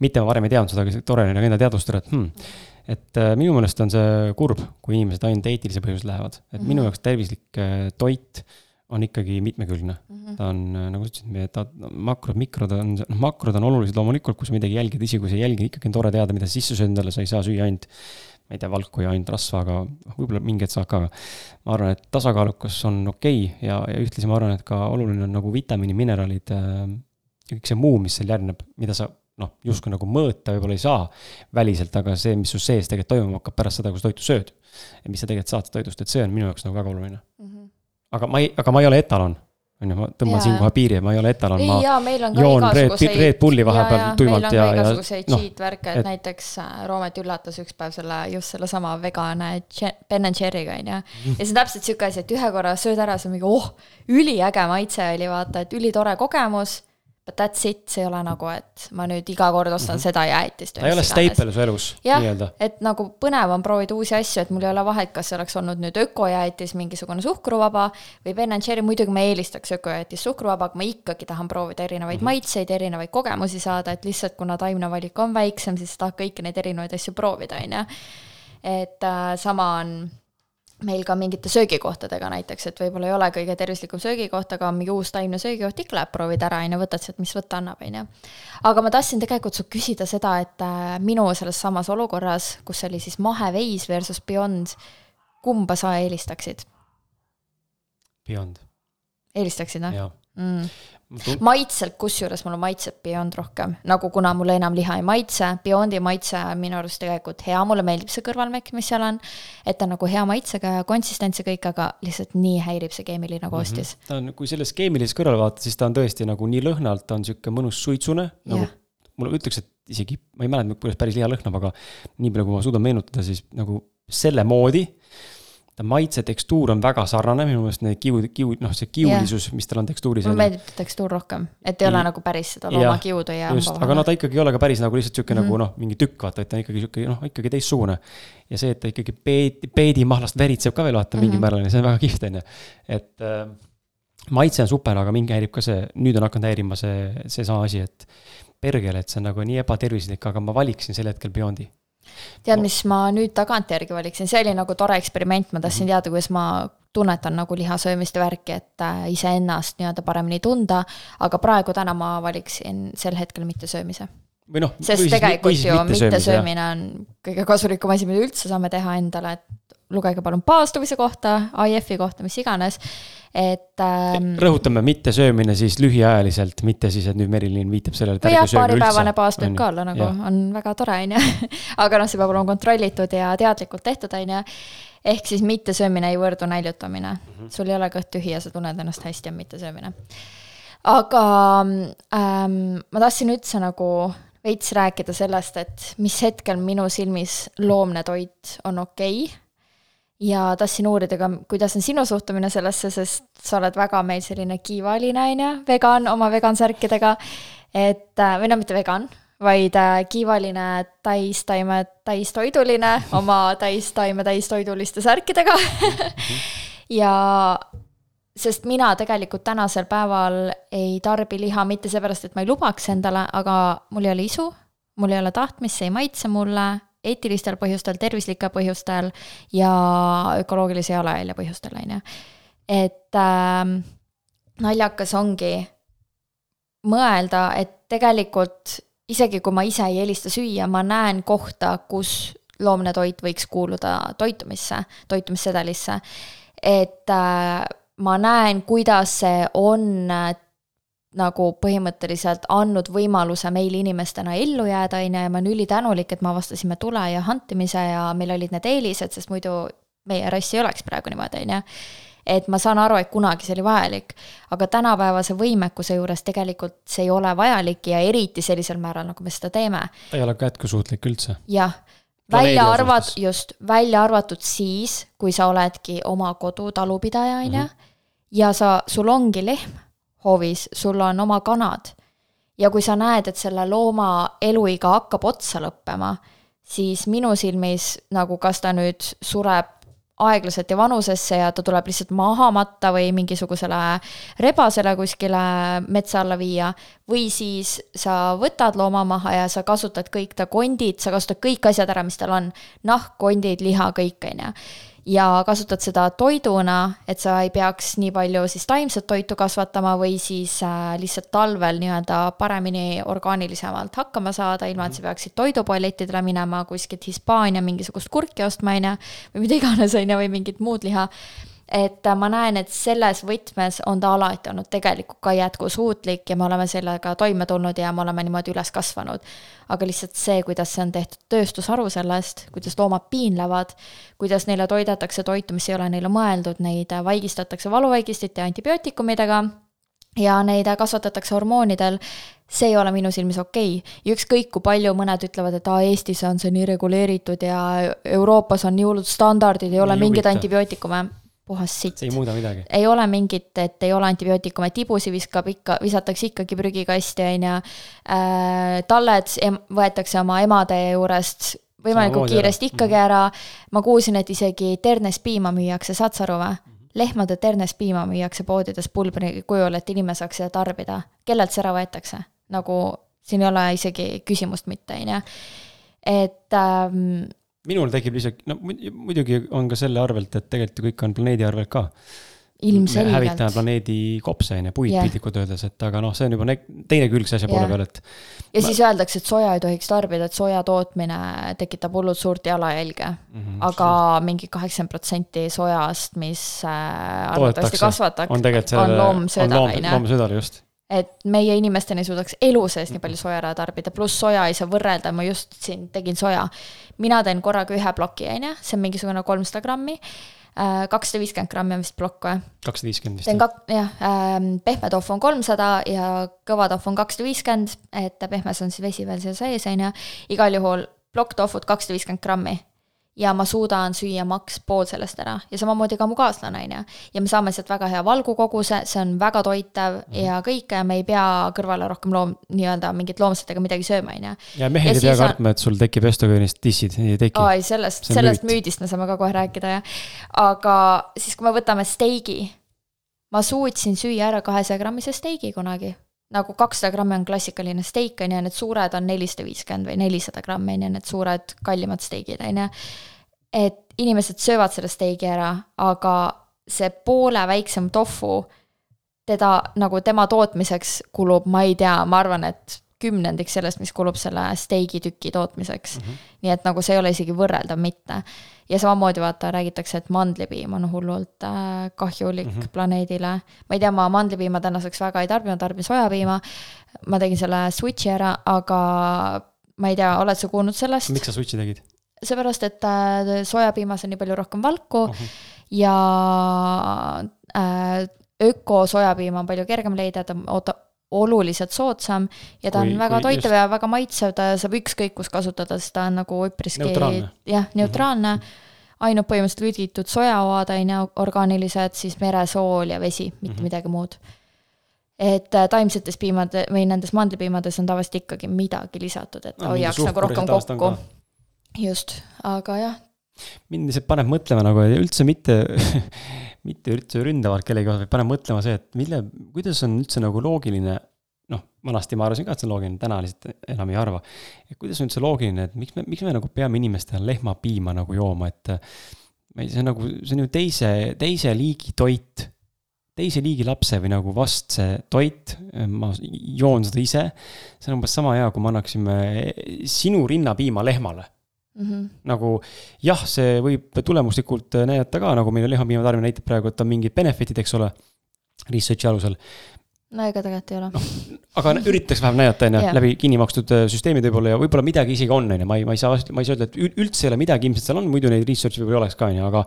mitte ma varem ei teadnud seda, aga tore oli nagu enda teadvustada, et hmm, et äh, minu meelest on see kurb, kui inimesed ainult eetilise põhjusel lähevad, et mm. minu jaoks tervislik äh, toit on ikkagi mitmekülgne mm. -hmm. ta on, nagu sa ütlesid, ta makrod, mikrod on, noh makrod on olulised loomulikult, kui sa midagi jälgid, isegi kui sa ei jälgi, ikkagi on tore teada, mida sa sisse sööd endale, sa ei saa süüa ainult ma ei tea, valku ja ainult rasva, aga võib-olla mingi hetk saad ka, aga ma arvan, et tasakaalukas on okei okay ja, ja ühtlasi ma arvan, et ka oluline on nagu vitamiini, mineraalid äh,, kõik see muu, mis seal järgneb, mida sa noh, justkui nagu mõõta võib-olla ei saa väliselt, aga see, mis su sees tegelikult toimuma hakkab pärast seda, kui sa toitu sööd. ja mis sa tegelikult saad toidust, et see on minu jaoks nagu väga oluline mm. -hmm. aga ma ei, aga ma ei ole etalon on ju, ma tõmban siinkohal piiri, ma ei ole etalon, ma jaa, meil on ka joon Red, Red Bulli vahepeal tuimalt ja, ja noh, värke, et näiteks äh, Roomet üllatas üks päev selle, just sellesama vegane Ben and Jerry'ga, on ju. ja see on täpselt sihuke asi, et ühe korra sööd ära, see on mingi oh, üliäge maitse oli, vaata, et ülitore kogemus but that's it, see ei ole nagu, et ma nüüd iga kord ostan mm -hmm. seda jäätist. ta ei ole staple su elus nii-öelda. et nagu põnev on proovida uusi asju, et mul ei ole vahet, kas see oleks olnud nüüd ökojäätis, mingisugune suhkruvaba või Ben and Jerry, muidugi ma eelistaks ökojäätist suhkruvaba, aga ma ikkagi tahan proovida erinevaid mm -hmm. maitseid, erinevaid kogemusi saada, et lihtsalt kuna taimne valik on väiksem, siis tahad kõiki neid erinevaid asju proovida, on ju. et äh, sama on meil ka mingite söögikohtadega näiteks, et võib-olla ei ole kõige tervislikum söögikoht, aga mingi uus taimne söögikoht ikka läheb, proovid ära, on ju, võtad sealt, mis võtta annab, on ju. aga ma tahtsin tegelikult su küsida seda, et äh, minu selles samas olukorras, kus oli siis maheveis versus Beyond, kumba sa eelistaksid? Beyond. eelistaksid, noh? mm maitselt, kusjuures mulle maitseb Beyond rohkem, nagu kuna mulle enam liha ei maitse, Beyondi maitse on minu arust tegelikult hea, mulle meeldib see kõrvalmekk, mis seal on. et ta on nagu hea maitsega ja konsistents ja kõik, aga lihtsalt nii häirib see keemiline mhm. koostis mm. -hmm. ta on, kui sellest keemilisest kõrvale vaadata, siis ta on tõesti nagu nii lõhnalt, ta on sihuke mõnus suitsune nagu yeah. mulle ütleks, et isegi, ma ei mäleta, kuidas päris liha lõhnab, aga nii palju, kui ma suudan meenutada, siis nagu selle moodi ta maitse tekstuur on väga sarnane, minu meelest need kiud, kiud, noh, see kiulisus mis tal on tekstuuris. mulle meeldib tekstuur rohkem, et ei ole nagu päris seda loomakiudu ja just, aga no ta ikkagi ei ole ka päris nagu lihtsalt sihuke mm -hmm. nagu noh, mingi tükk, vaata, et ta ikkagi sihuke noh, ikkagi teistsugune. ja see, et ta ikkagi peedi, peedimahlast veritseb ka veel vaata mm -hmm. mingil määral ja see on väga kihvt, on ju. et äh, maitse on super, aga mind häirib ka see, nüüd on hakanud häirima see, seesama asi, et pergel, et see on nagu nii ebatervislik, aga ma valiksin sel hetkel Beyondi tead, mis ma nüüd tagantjärgi valiksin, see oli nagu tore eksperiment, ma tahtsin mhm. teada, kuidas ma tunnetan nagu lihasöömist ja värki, et äh, iseennast nii-öelda paremini tunda, aga praegu täna ma valiksin sel hetkel mittesöömise. või noh, sest tegelikult ju mittesöömine on kõige kasulikum asi, mida üldse saame teha endale, et lugege palun paastumise kohta, IF-i kohta, mis iganes et ähm,. rõhutame, mittesöömine siis lühiajaliselt, mitte siis, et nüüd Merilin viitab sellele, ärge sööge üldse. paaripäevane paast võib ka olla nagu, on väga tore, on ju. aga noh, see peab olema kontrollitud ja teadlikult tehtud, on ju. ehk siis mittesöömine ei võrdu näljutamine mm. -hmm. sul ei ole kõht tühi ja sa tunned ennast hästi, on mittesöömine. aga ähm, ma tahtsin üldse nagu veits rääkida sellest, et mis hetkel minu silmis loomne toit on okei okay ja tahtsin uurida ka, kuidas on sinu suhtumine sellesse, sest sa oled väga meil selline kiivaline, on ju, vegan oma vegansärkidega. et, äh, või no mitte vegan, vaid äh, kiivaline täistaime, täistoiduline oma täistaime, täistoiduliste särkidega. Ja sest mina tegelikult tänasel päeval ei tarbi liha mitte seepärast, et ma ei lubaks endale, aga mul ei ole isu, mul ei ole tahtmist, see ei maitse mulle eetilistel põhjustel, tervislikel põhjustel ja ökoloogilise jalajälje põhjustel, on ju. et äh, naljakas ongi mõelda, et tegelikult isegi kui ma ise ei helista süüa, ma näen kohta, kus loomne toit võiks kuuluda toitumisse, toitumissedelisse. et äh, ma näen, kuidas see on nagu põhimõtteliselt andnud võimaluse meil inimestena ellu jääda, on ju, ja ma olen ülitänulik, et me avastasime tule ja hantimise ja meil olid need eelised, sest muidu meie rass ei oleks praegu niimoodi, on ju. et ma saan aru, et kunagi see oli vajalik, aga tänapäevase võimekuse juures tegelikult see ei ole vajalik ja eriti sellisel määral, nagu me seda teeme. ta ei ole ka jätkusuutlik üldse. jah, välja arvat-, just, välja arvatud siis, kui sa oledki oma kodu talupidaja, on ju, mhm. ja sa, sul ongi lehm hoovis, sul on oma kanad. ja kui sa näed, et selle looma eluiga hakkab otsa lõppema, siis minu silmis nagu kas ta nüüd sureb aeglaselt ja vanusesse ja ta tuleb lihtsalt maha matta või mingisugusele rebasele kuskile metsa alla viia. või siis sa võtad looma maha ja sa kasutad kõik ta kondid, sa kasutad kõik asjad ära, mis tal on. nahk, kondid, liha, kõik, on ju. Ja kasutad seda toiduna, et sa ei peaks nii palju siis taimset toitu kasvatama või siis äh, lihtsalt talvel nii-öelda paremini orgaanilisemalt hakkama saada, ilma et sa peaksid toidupallettidele minema kuskilt Hispaania mingisugust kurki ostma, on ju, või mida iganes, on ju, või mingit muud liha et ma näen, et selles võtmes on ta alati olnud tegelikult ka jätkusuutlik ja me oleme sellega toime tulnud ja me oleme niimoodi üles kasvanud. aga lihtsalt see, kuidas see on tehtud tööstusharu sellest, kuidas loomad piinlevad, kuidas neile toidetakse toitu, mis ei ole neile mõeldud, neid vaigistatakse valuvaigistite ja antibiootikumidega ja neid kasvatatakse hormoonidel, see ei ole minu silmis okei. Okay.. ja ükskõik, kui palju mõned ütlevad, et aa, Eestis on see nii reguleeritud ja Euroopas on nii hullud standardid, ei ole mingeid antibiootikume puhas sitt. see ei muuda midagi. ei ole mingit, et ei ole antibiootikume, tibusi viskab ikka, visatakse ikkagi prügikasti, on ju. Äh, talled võetakse oma emade juurest võimalikult kiiresti ära. ikkagi mhm. ära. ma kuulsin, et isegi ternes piima müüakse, saad sa aru või? Mhm. lehmade ternes piima müüakse poodides pulbri kujul, et inimene saaks seda tarbida. kellelt see ära võetakse? nagu siin ei ole isegi küsimust mitte, on ju. et ähm, minul tekib isegi, no muidugi on ka selle arvelt, et tegelikult ju kõik on planeedi arvelt ka. ilmselgelt. hävitame planeedi kopse, on ju, puid yeah. piltlikult öeldes, et aga noh, see on juba ne-, teine külg see asja yeah. poole peal, et. ja ma... siis öeldakse, et soja ei tohiks tarbida, et soja tootmine tekitab hullult suurt jalajälge mm. -hmm, aga see. mingi kaheksakümmend protsenti sojast, mis äh, arvatavasti kasvatakse, on, on loomsöödal, on ju. loomsöödal, just et meie inimestena ei suudaks elu sees nii palju soja ära tarbida, pluss soja ei saa võrrelda, ma just siin tegin soja. mina teen korraga ühe ploki, on ju, see on mingisugune kolmsada grammi. Äh, kakssada viiskümmend grammi on vist plokk või? kakssada viiskümmend vist. teen kak-, jah ähm,, pehme tofu on kolmsada ja kõva tofu on kakssada viiskümmend, et pehmes on siis vesi veel seal sees, on ju. igal juhul plokk tofut kakssada viiskümmend grammi ja ma suudan süüa maks pool sellest ära ja samamoodi ka mu kaaslane, on ju. ja me saame sealt väga hea valgukoguse, see on väga toitev mm -hmm. ja kõike ja me ei pea kõrvale rohkem loom, nii-öelda mingit loomsetega midagi sööma, on ju. ja mehed ei pea kartma, et sul tekib östrogenist dissid, ei teki. ei sellest, sellest müüt. müüdist me saame ka kohe rääkida, jah. aga siis, kui me võtame steigi, ma suutsin süüa ära kahesaja grammise steigi kunagi nagu kakssada grammi on klassikaline steik, on ju, need suured on nelisada viiskümmend või nelisada grammi, on ju, need suured kallimad steigid, on ju. Et inimesed söövad selle steigi ära, aga see poole väiksem tofu, teda nagu tema tootmiseks kulub, ma ei tea, ma arvan, et kümnendik sellest, mis kulub selle steigitüki tootmiseks mm. -hmm. nii et nagu see ei ole isegi võrreldav mitte. ja samamoodi vaata, räägitakse, et mandlipiim on hullult äh, kahjulik mm -hmm. planeedile. ma ei tea, ma mandlipiima tänaseks väga ei tarbi, ma tarbin sojapiima. ma tegin selle switch'i ära, aga ma ei tea, oled sa kuulnud sellest? miks sa switch'i tegid? Seepärast, et äh, sojapiimas on nii palju rohkem valku uh -huh. ja äh, ökosojapiima on palju kergem leida, ta ootab oluliselt soodsam ja ta kui, on väga toitev ja väga maitsev, ta saab ükskõik kus kasutada, sest ta on nagu üpriski jah, neutraalne mm. -hmm ainult põhimõtteliselt lüditud ju, orgaanilised, siis meresool ja vesi, mitte mm -hmm. midagi muud. et äh, taimsetes piimade või nendes mandlipiimades on tavaliselt ikkagi midagi lisatud, et ta no, hoiaks nagu rohkem kokku. Just, aga jah. mind lihtsalt paneb mõtlema nagu üldse mitte mitte üldse ründavalt kellegi osas, vaid paneb mõtlema see, et mille, kuidas on üldse nagu loogiline, noh, vanasti ma arvasin ka, et see on loogiline, täna lihtsalt enam ei arva. et kuidas on üldse loogiline, et miks me, miks me nagu peame inimestena lehmapiima nagu jooma, et ma ei, see on nagu, see on ju teise, teise liigi toit teise liigi lapse või nagu vastse toit, ma joon seda ise. see on umbes sama hea, kui me annaksime sinu rinnapiima lehmale Mm -hmm. nagu jah, see võib tulemuslikult näidata ka, nagu meil lihapiima tarbimine näitab praegu, et on mingid benefit'id, eks ole, research'i alusel. no ega tegelikult ei ole no,. aga üritaks vähemalt näidata, on ju, läbi kinni makstud äh, süsteemid võib-olla ja võib-olla midagi isegi on, on ju, ma ei, ma ei saa, ma ei saa öelda, et üldse ei ole midagi, ilmselt seal on, muidu neid research'i võib-olla oleks ka, on ju, aga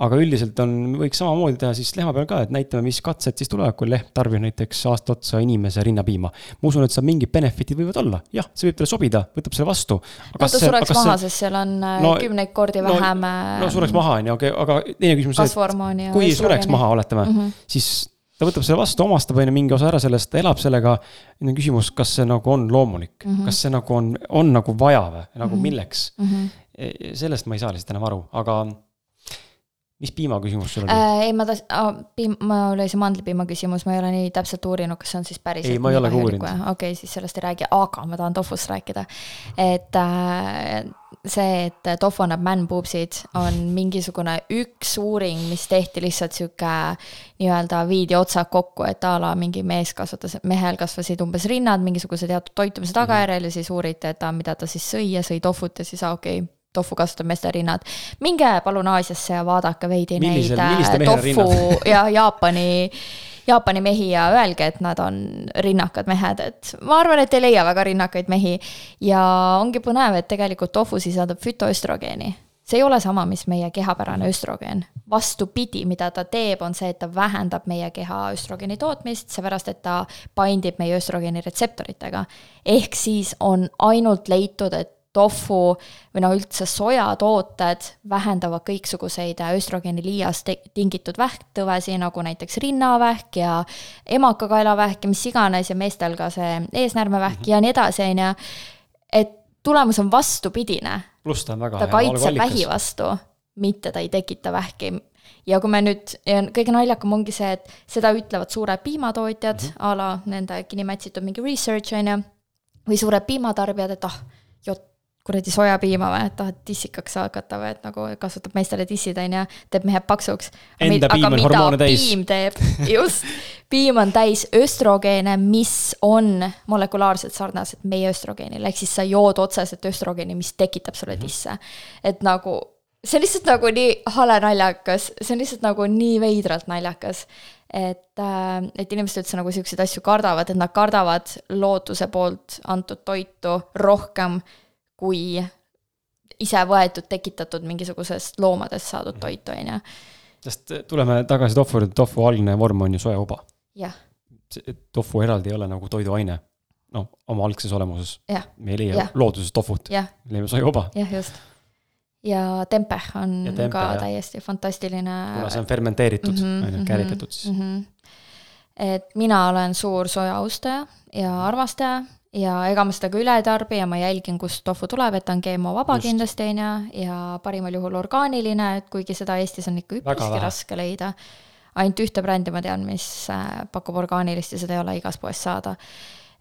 aga üldiselt on, võiks samamoodi teha siis lehma peal ka, et näitame, mis katsed siis tulevad, kui lehm tarbib näiteks aasta otsa inimese rinnapiima. ma usun, et seal mingid benefit'id võivad olla, jah, see võib talle sobida, võtab selle vastu. no ta sureks maha, sest seal on äh, no, kümneid kordi no, vähem. no sureks maha, on ju, aga teine küsimus on, et kui ei sureks maha, oletame mm, -hmm. siis ta võtab selle vastu, omastab on ju mingi osa ära sellest, elab sellega. nüüd on küsimus, kas see nagu on loomulik mm, -hmm. kas see nagu on, on nagu vaja või, nagu mm -hmm. milleks mm. -hmm. sellest ma ei saa lihtsalt enam aru, aga mis piima küsimus sul oli äh,? ei, ma tahtsin oh,, piim, mul oli see mandlipiima küsimus, ma ei ole nii täpselt uurinud, kas see on siis päris. ei, ma ei ole ka uurinud. okei okay,, siis sellest ei räägi, aga ma tahan tofust rääkida. et äh, see, et tofu annab man-boobsid, on mingisugune üks uuring, mis tehti lihtsalt sihuke nii-öelda viidi otsad kokku, et a la mingi mees kasvatas, mehel kasvasid umbes rinnad mingisuguse teatud toitumise tagajärjel ja siis uuriti, et mida ta siis sõi ja sõi tofut ja siis aa okei okay tofu kasvatab meeste rinnad. minge palun Aasiasse ja vaadake veidi Millisel, neid äh, tofu ja Jaapani, Jaapani mehi ja öelge, et nad on rinnakad mehed, et ma arvan, et ei leia väga rinnakaid mehi. ja ongi põnev, et tegelikult tofu sisaldab fütoöstrogeeni see ei ole sama, mis meie kehapärane östrogeen. vastupidi, mida ta teeb, on see, et ta vähendab meie keha östrogeeni tootmist, seepärast et ta paindib meie östrogeeni retseptoritega. ehk siis on ainult leitud, et tofu või no üldse sojatooted vähendavad kõiksuguseid östrogeeni liiast tingitud vähktõvesi, nagu näiteks rinnavähk ja emakakaelavähk ja mis iganes ja meestel ka see eesnäärmevähk mm -hmm. ja nii edasi, on ju. et tulemus on vastupidine. pluss ta on väga ta kaitseb vähi vastu, mitte ta ei tekita vähki ja kui me nüüd, kõige naljakam ongi see, et seda ütlevad suured piimatootjad mm, -hmm. a la nende kinni mätsitud mingi research on ju, või suured piimatarbijad, et ah, jott kuradi sojapiima või, et tahad tissikaks hakata või et nagu kasvatab meestele tissid, on ju, teeb mehed paksuks. Enda piim on hormoone täis. piim teeb, just, piim on täis östrogeene, mis on molekulaarselt sarnased meie östrogeenile, ehk siis sa jood otseselt östrogeeni, mis tekitab sulle mhm. tisse. et nagu, see on lihtsalt nagu nii hale naljakas, see on lihtsalt nagu nii veidralt naljakas et, äh, et inimesed üldse nagu siukseid asju kardavad, et nad kardavad looduse poolt antud toitu rohkem kui ise võetud, tekitatud mingisugusest loomadest saadud mhm. toitu, on ju. sest eh, tuleme tagasi tofu juurde, tofu algne vorm on ju sojauba. jah. tofu eraldi ei ole nagu toiduaine, noh, oma algses olemuses. me ei leia ja. looduses tofut, me leiame sojauba. jah, just. ja tempeh on ja tempe, ka jah. täiesti fantastiline. kuna see on fermenteeritud mm, -hmm, on ju, kääritatud siis mm. -hmm. et mina olen suur soja austaja ja armastaja ja ega ma seda ka üle ei tarbi ja ma jälgin, kust tofu tuleb, et ta on GMO-vaba kindlasti, on ju, ja parimal juhul orgaaniline, et kuigi seda Eestis on ikka üpriski raske leida. ainult ühte brändi ma tean, mis äh, pakub orgaanilist ja seda ei ole igas poes saada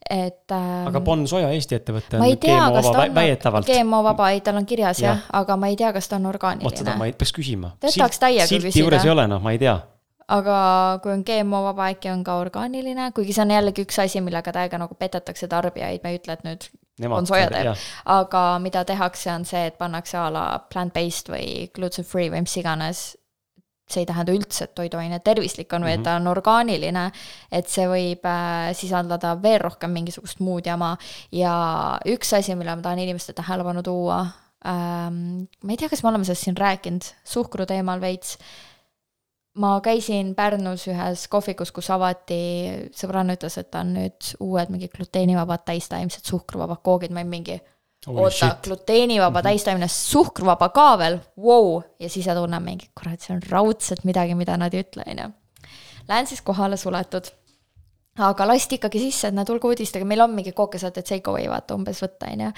et ähm,. aga Bonn Soja Eesti ettevõte on GMO-vaba väidetavalt. GMO-vaba, ei, tal on kirjas jah ja,, aga ma ei tea, kas ta on orgaaniline. vot seda ma ei, peaks küsima. tahaks täiega küsida. silti juures ei ole, noh, ma ei tea aga kui on GMO-vaba, äkki on ka orgaaniline, kuigi see on jällegi üks asi, millega täiega nagu petetakse tarbijaid, me ei ütle, et nüüd Nemad on soja teeb, aga mida tehakse, on see, et pannakse a la plant-based või gluten-free või mis iganes, see ei tähenda üldse, et toiduaine tervislik on või et ta on orgaaniline, et see võib äh, sisaldada veel rohkem mingisugust muud jama. Ja üks asi, mille ma tahan inimeste tähelepanu tuua ähm,, ma ei tea, kas me oleme sellest siin rääkinud, suhkru teemal veits ma käisin Pärnus ühes kohvikus, kus avati, sõbranna ütles, et on nüüd uued mingid gluteenivabad täistaimsed suhkruvabad koogid, ma olin mingi oota, gluteenivaba mm -hmm. täistaimne suhkruvaba ka veel, vau, ja siis sa tunned mingi, kurat, see on raudselt midagi, mida nad ei ütle, on ju. Lähen siis kohale suletud. aga lasti ikkagi sisse, et näe, tulge uudistega, meil on mingi kooke saate take away vaata umbes võtta, on ju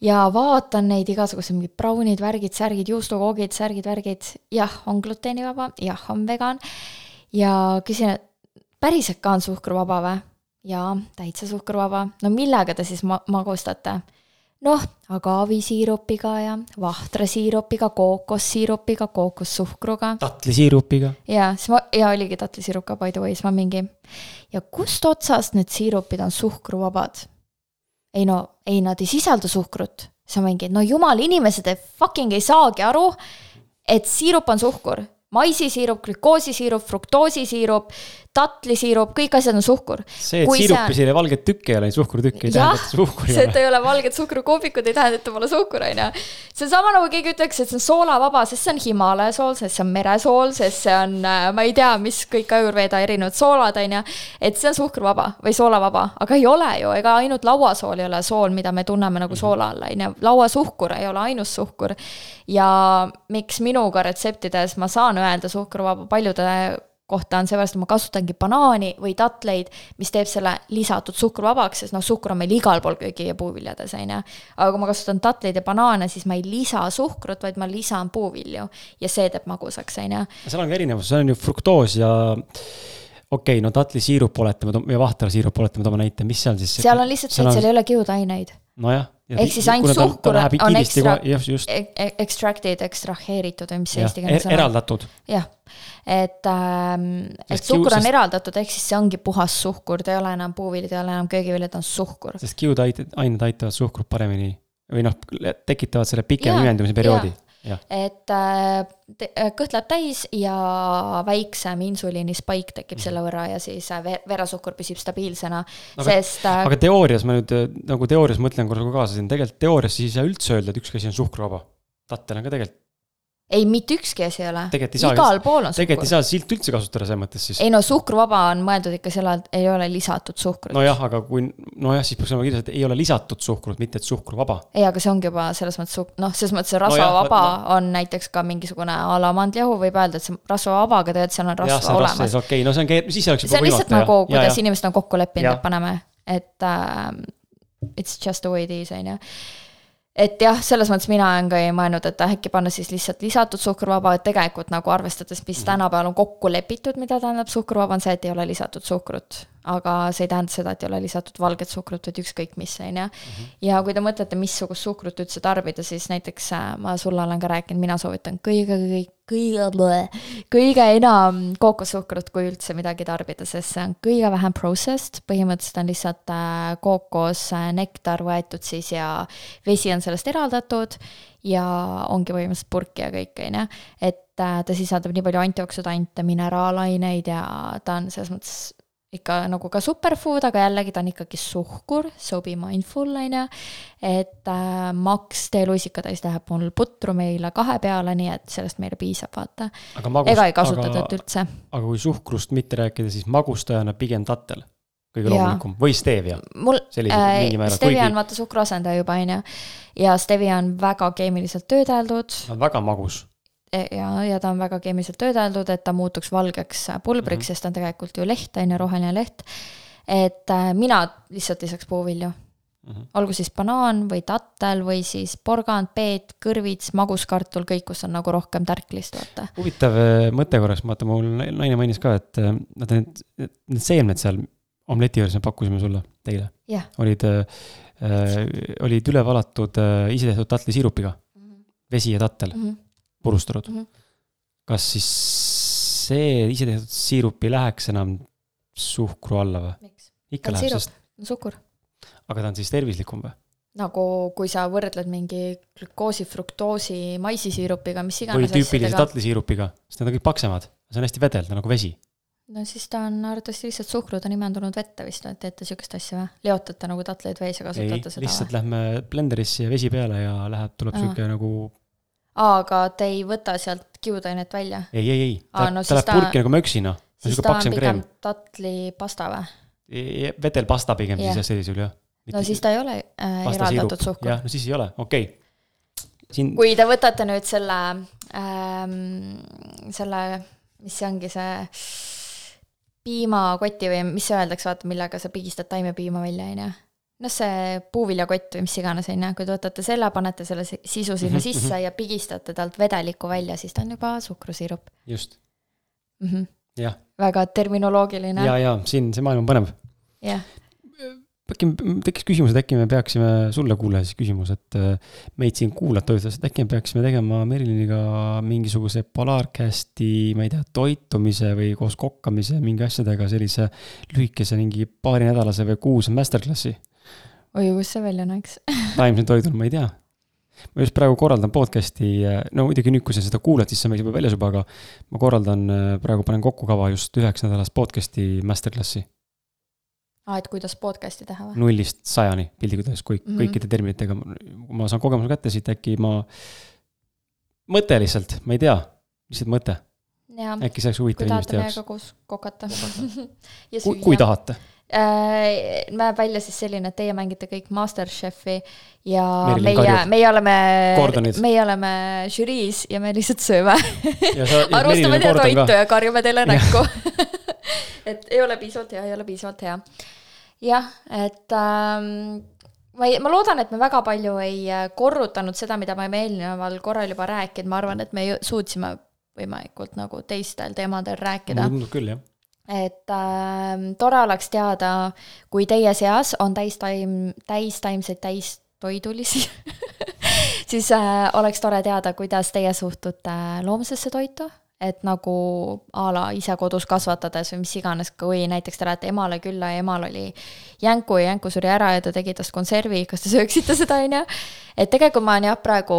ja vaatan neid igasugused mingid braunid, värgid, särgid, juustukoogid, särgid, värgid, jah, on gluteenivaba, jah, on vegan. ja küsin, et päriselt ka on suhkruvaba või? jaa, täitsa suhkruvaba. no millega te siis ma-, magustate? noh, agaavisiirupiga ja vahtrasiirupiga, kookossiirupiga, kookossuhkruga. tatlisiirupiga. jaa, siis ma, ja oligi tatlisiirup ka by the way, siis ma mingi, ja kust otsast need siirupid on suhkruvabad? Ei no, ei nad ei sisalda suhkrut. siis ma mingi, no jumal, inimesed fucking ei saagi aru, et siirup on suhkur. maisisiirup, glükoosisiirup, fruktoosisiirup, tatlisiirup, kõik asjad on suhkur. see, et siirupisele on... valget tükki ei ole, suhkrutükki ei tähenda, et suhkur ei ole. see, et ei ole valget suhkrukoobikud, ei tähenda, et pole suhkur, on ju. see on sama nagu keegi ütleks, et see on soolavaba, sest see on Himalaia sool, sest see on meresool, sest see on, äh, ma ei tea, mis kõik Ajurveeda erinevad soolad, on ju. et see on suhkruvaba või soolavaba, aga ei ole ju, ega ainult lauasool ei ole sool, mida me tunneme nagu mhm. soola all, on ju. lauasuhkur ei ole ainus suhkur. ja miks minuga retseptides ma saan öelda suhkruvaba paljude kohta on seepärast, et ma kasutangi banaani või tatleid, mis teeb selle lisatud suhkruvabaks, sest noh, suhkur on meil igal pool köögi ja puuviljades, on ju. aga kui ma kasutan tatleid ja banaane, siis ma ei lisa suhkrut, vaid ma lisan puuvilju ja see teeb magusaks, on ju. seal on ka erinevus, see on ju fruktoos ja okei okay,, no tatlisiirup oletame, ja vahtrasiirup oletame, toome näite, mis seal siis. seal on lihtsalt see, et seal ei ole kiudaineid. nojah ehk siis ainult suhkur on ekstra, extracted, ekstraheeritud või mis see eesti keeles on? eraldatud. jah, et ähm,, et suhkur on sest... eraldatud, ehk siis see ongi puhas suhkur, ta ei ole enam puuviljad, ei ole enam köögiviljad, ta on suhkur. sest kiudained aitavad suhkrut paremini või noh, tekitavad selle pikema imendumise perioodi et äh, äh, kõht läheb täis ja väiksem insuliini spike tekib selle võrra ja siis äh, veresuhkur püsib stabiilsena, sest. aga teoorias ma nüüd nagu teoorias mõtlen korra kaasa siin, tegelikult teoorias siis ei saa üldse öelda, et ükski asi on suhkruvaba. tattel on ka tegelikult ei, mitte ükski asi ei ole. igal pool on suhkur. tegelikult ei saa silti üldse kasutada selles mõttes siis. ei no suhkruvaba on mõeldud ikka selle alt, ei ole lisatud suhkrut. nojah, aga kui, nojah, siis peaks olema kirjas, et ei ole lisatud suhkrut, mitte et suhkruvaba. ei, aga see ongi juba selles mõttes, noh, selles mõttes see rasvavaba no, no. on näiteks ka mingisugune a la mandlijahu, võib öelda, et see rasvavaba, aga tegelikult seal on rasva ja, olemas. okei okay,, no see on siis oleks juba see on lihtsalt nagu, kuidas inimesed on kokku leppinud, et paneme, et uh, it's just the way it is, on ju et jah, selles mõttes mina olen ka ei mõelnud, et äkki panna siis lihtsalt lisatud suhkruvaba, et tegelikult nagu arvestades, mis mhm. tänapäeval on kokku lepitud, mida tähendab suhkruvaba, on see, et ei ole lisatud suhkrut aga see ei tähenda seda, et ei ole lisatud valget suhkrut, vaid ükskõik mis, on ju. Mhm. ja kui te mõtlete, missugust suhkrut üldse tarbida, siis näiteks äh, ma sulle olen ka rääkinud, mina soovitan kõige, kõige, kõige, kõige enam kookossuhkrut, kui üldse midagi tarbida, sest see on kõige vähem processed, põhimõtteliselt on lihtsalt äh, kookosnektar äh, võetud siis ja vesi on sellest eraldatud ja ongi põhimõtteliselt purk ja kõik, on ju. et ta sisaldab nii palju antioksüdante, mineraalaineid ja ta on selles mõttes ikka nagu ka superfood, aga jällegi ta on ikkagi suhkur, so be mindful, on ju. et äh, maks teeluisikatäis läheb mul putru meile kahe peale, nii et sellest meile piisab, vaata. ega ei kasutatud üldse. aga kui suhkrust mitte rääkida, siis magustajana pigem tattel kõige loomulikum või stevia. mul, äh, stevia on vaata suhkru asendaja juba, on ju. ja stevia on väga keemiliselt töödeldud. väga magus ja, ja ta on väga keemiliselt töödeldud, et ta muutuks valgeks pulbriks mm, -hmm. sest ta on tegelikult ju leht, on ju, roheline leht. et äh, mina lihtsalt lisaks puuvilju mm. -hmm. olgu siis banaan või tattel või siis porgand, peet, kõrvits, maguskartul, kõik, kus on nagu rohkem tärklist, vaata. huvitav äh, mõte korraks, vaata mul naine mainis ka, et äh, nad need, need seemned seal omleti juures me pakkusime sulle, teile yeah.. olid äh,, olid üle valatud äh, isetehtud tatlisiirupiga mm. -hmm. vesi ja tattel mm. -hmm purustunud mm. -hmm. kas siis see isetehtud siirup ei läheks enam suhkru alla või? ikka läheb, sest. suhkur. aga ta on siis tervislikum või? nagu kui sa võrdled mingi glükoosi, fruktoosi, maisisiirupiga, mis iganes. või tüüpilise tatlisiirupiga, sest need on kõik paksemad, see on hästi vedel, ta on nagu vesi. no siis ta on arvatavasti lihtsalt suhkrut on imendunud vette vist, et teete sihukest asja või? leotate nagu tatleid vees ja kasutate ei, seda? lihtsalt või? lähme blenderisse ja vesi peale ja läheb, tuleb sihuke nagu aga te ei võta sealt kiudainet välja? ei, ei, ei, ta, no, ta läheb purki nagu möksina. siis ta on pigem tatlipasta või? vedelpasta pigem yeah. siis sellisel jah. no siis ta ei ole äh, eraldatud suhkur. jah, no siis ei ole, okei okay.. Siin... kui te võtate nüüd selle ähm,, selle, mis see ongi, see piimakoti või mis öeldakse, vaata, millega sa pigistad taimepiima välja, on ju noh, see puuviljakott või mis iganes, on ju, kui te võtate selle, panete selle sisu sinna mhm, sisse mhm. ja pigistate talt vedelikku välja, siis ta on juba suhkrusiirup. just mm. -hmm. jah. väga terminoloogiline. ja, ja siin see maailm on põnev. jah äkki tekkis küsimus, et äkki me peaksime, sulle kuulaja siis küsimus, et äh, meid siin kuulata ütles, et äkki me peaksime tegema Meriliniga mingisuguse Polarcasti, ma ei tea, toitumise või koos kokkamise mingi asjadega sellise lühikese mingi paarinädalase või kuuse masterclass'i oi, kus see välja näeks taimsel toidul, ma ei tea. ma just praegu korraldan podcast'i, no muidugi nüüd, kui sa seda kuulad, siis see on juba väljas juba, aga ma korraldan, praegu panen kokku kava just üheks nädalast podcast'i masterclass'i. aa, et kuidas podcast'i teha või? nullist sajani piltlikult öeldes, kõik mm, -hmm. kõikide terminitega, ma saan kogemuse kätte siit, äkki ma, mõte lihtsalt, ma ei tea, lihtsalt mõte. äkki see oleks huvitav inimeste jaoks. kui tahate meiega koos kokata kui, kui tahate äh,. Näeb välja siis selline, et teie mängite kõik Masterchefi ja Merilin meie, meie oleme, meie oleme žüriis ja me lihtsalt sööme. arvustame teie toitu ja karjume teile näkku. Et ei ole piisavalt hea, ei ole piisavalt hea. jah, et ähm, ma ei, ma loodan, et me väga palju ei äh, korrutanud seda, mida me oleme eelneval korral juba rääkinud, ma arvan, et me suutsime võimalikult nagu teistel teemadel rääkida. tundub küll, jah et äh, tore oleks teada, kui teie seas on täistaim, täistaimseid täistoidulisi siis äh, oleks tore teada, kuidas teie suhtute loomsesse toitu et nagu a la ise kodus kasvatades või mis iganes, kui näiteks te lähete emale külla ja emal oli jänku ja jänku suri ära ja ta tegi tast konservi, kas te sööksite seda, on ju. et tegelikult ma olen jah, praegu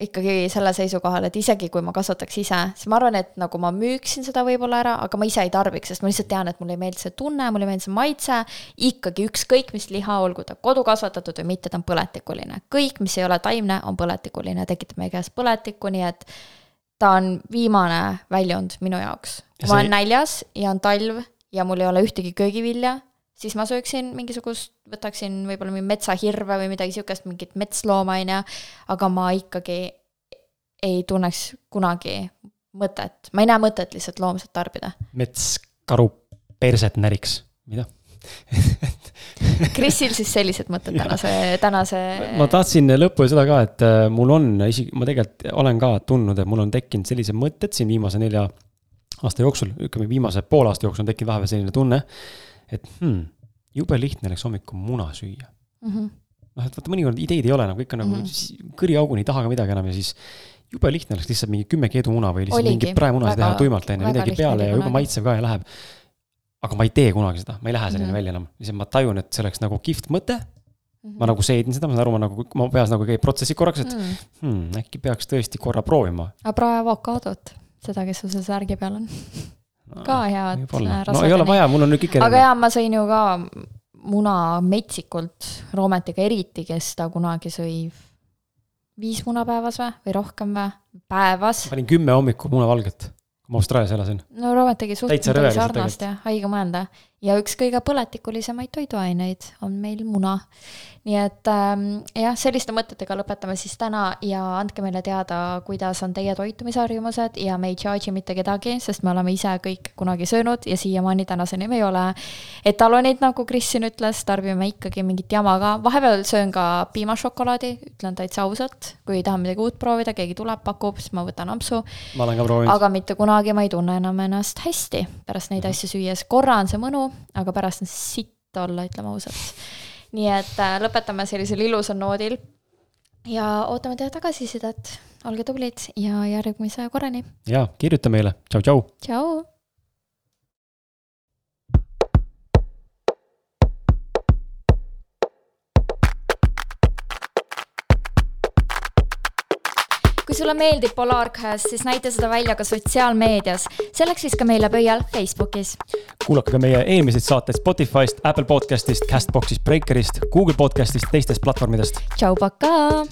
ikkagi selle seisukohal, et isegi kui ma kasvataks ise, siis ma arvan, et nagu ma müüksin seda võib-olla ära, aga ma ise ei tarbiks, sest ma lihtsalt tean, et mulle ei meeldi see tunne, mulle ei meeldi see maitse. ikkagi ükskõik mis liha, olgu ta kodukasvatatud või mitte, ta on põletikuline. kõik, mis ei ole taimne, on põletikuline, tekitab meie käes põletikku, nii et ta on viimane väljund minu jaoks. kui ma olen näljas ja on talv ja mul ei ole ühtegi köögivilja, siis ma sööksin mingisugust, võtaksin võib-olla mingi metsahirve või midagi sihukest, mingit metslooma, on ju, aga ma ikkagi ei tunneks kunagi mõtet, ma ei näe mõtet lihtsalt loomset tarbida. mets karu perset näriks, mida Krisil siis sellised mõtted tänase, tänase. ma tahtsin lõppu seda ka, et äh, mul on isegi, ma tegelikult olen ka tundnud, et mul on tekkinud sellised mõtted siin viimase nelja aasta jooksul, ütleme viimase poole aasta jooksul on tekkinud vahepeal selline tunne, et hmm, jube lihtne oleks hommikul muna süüa mm. -hmm. noh, et vaata, mõnikord ideid ei ole nagu ikka nagu mm -hmm. kõriauguni ei taha ka midagi enam ja siis jube lihtne oleks lihtsalt mingi kümme keedumuna või lihtsalt Oligi, mingi praemunasid teha tuimalt, on ju, midagi peale ja jube maitsev ka ja läheb aga ma ei tee kunagi seda, ma ei lähe selline mm -hmm. välja enam, lihtsalt ma tajun, et see oleks nagu kihvt mõte. -hmm. ma nagu seedin seda, ma saan aru, ma nagu, ma peas nagu käib protsessid korraks, et mm -hmm. äkki peaks tõesti korra proovima. aga proovi avokaadot, seda, kes sul seal särgi peal on. ka head. no ei ole vaja, mul on nüüd kõik. aga jaa, ma sõin ju ka muna metsikult, Roometiga eriti, kes ta kunagi sõi viis muna päevas või, või rohkem või, päevas. panin kümme hommikul munavalget kui ma Austraalias elasin. no Robert tegi suhteliselt sarnast ja haige mõelda. Ja üks kõige põletikulisemaid toiduaineid on meil muna. nii et ähm, jah, selliste mõtetega lõpetame siis täna ja andke meile teada, kuidas on teie toitumisharjumused ja me ei charge'i mitte kedagi, sest me oleme ise kõik kunagi söönud ja siiamaani tänaseni me ei ole etalonid, nagu Kris siin ütles, tarbime ikkagi mingit jama ka, vahepeal söön ka piimašokolaadi, ütlen täitsa ausalt, kui tahan midagi uut proovida, keegi tuleb, pakub, siis ma võtan ampsu. ma olen ka proovinud. aga mitte kunagi ma ei tunne enam ennast hästi pärast neid mm -hmm. asju süües, korra on see mõnu, aga pärast on sitt olla, ütleme ausalt. nii et äh, lõpetame sellisel ilusal noodil ja ootame teie tagasisidet, olge tublid ja järgmise korrani. ja kirjuta meile, tšau, tšau. tšau. Kui sulle meeldib Polarcast, siis näita seda välja ka sotsiaalmeedias. selleks siis ka meile pöial Facebookis. kuulake ka meie eelmiseid saateid Spotify'st, Apple podcast'ist, Castbox'ist, Breakerist, Google podcast'ist, teistest platvormidest. tšau, pakaa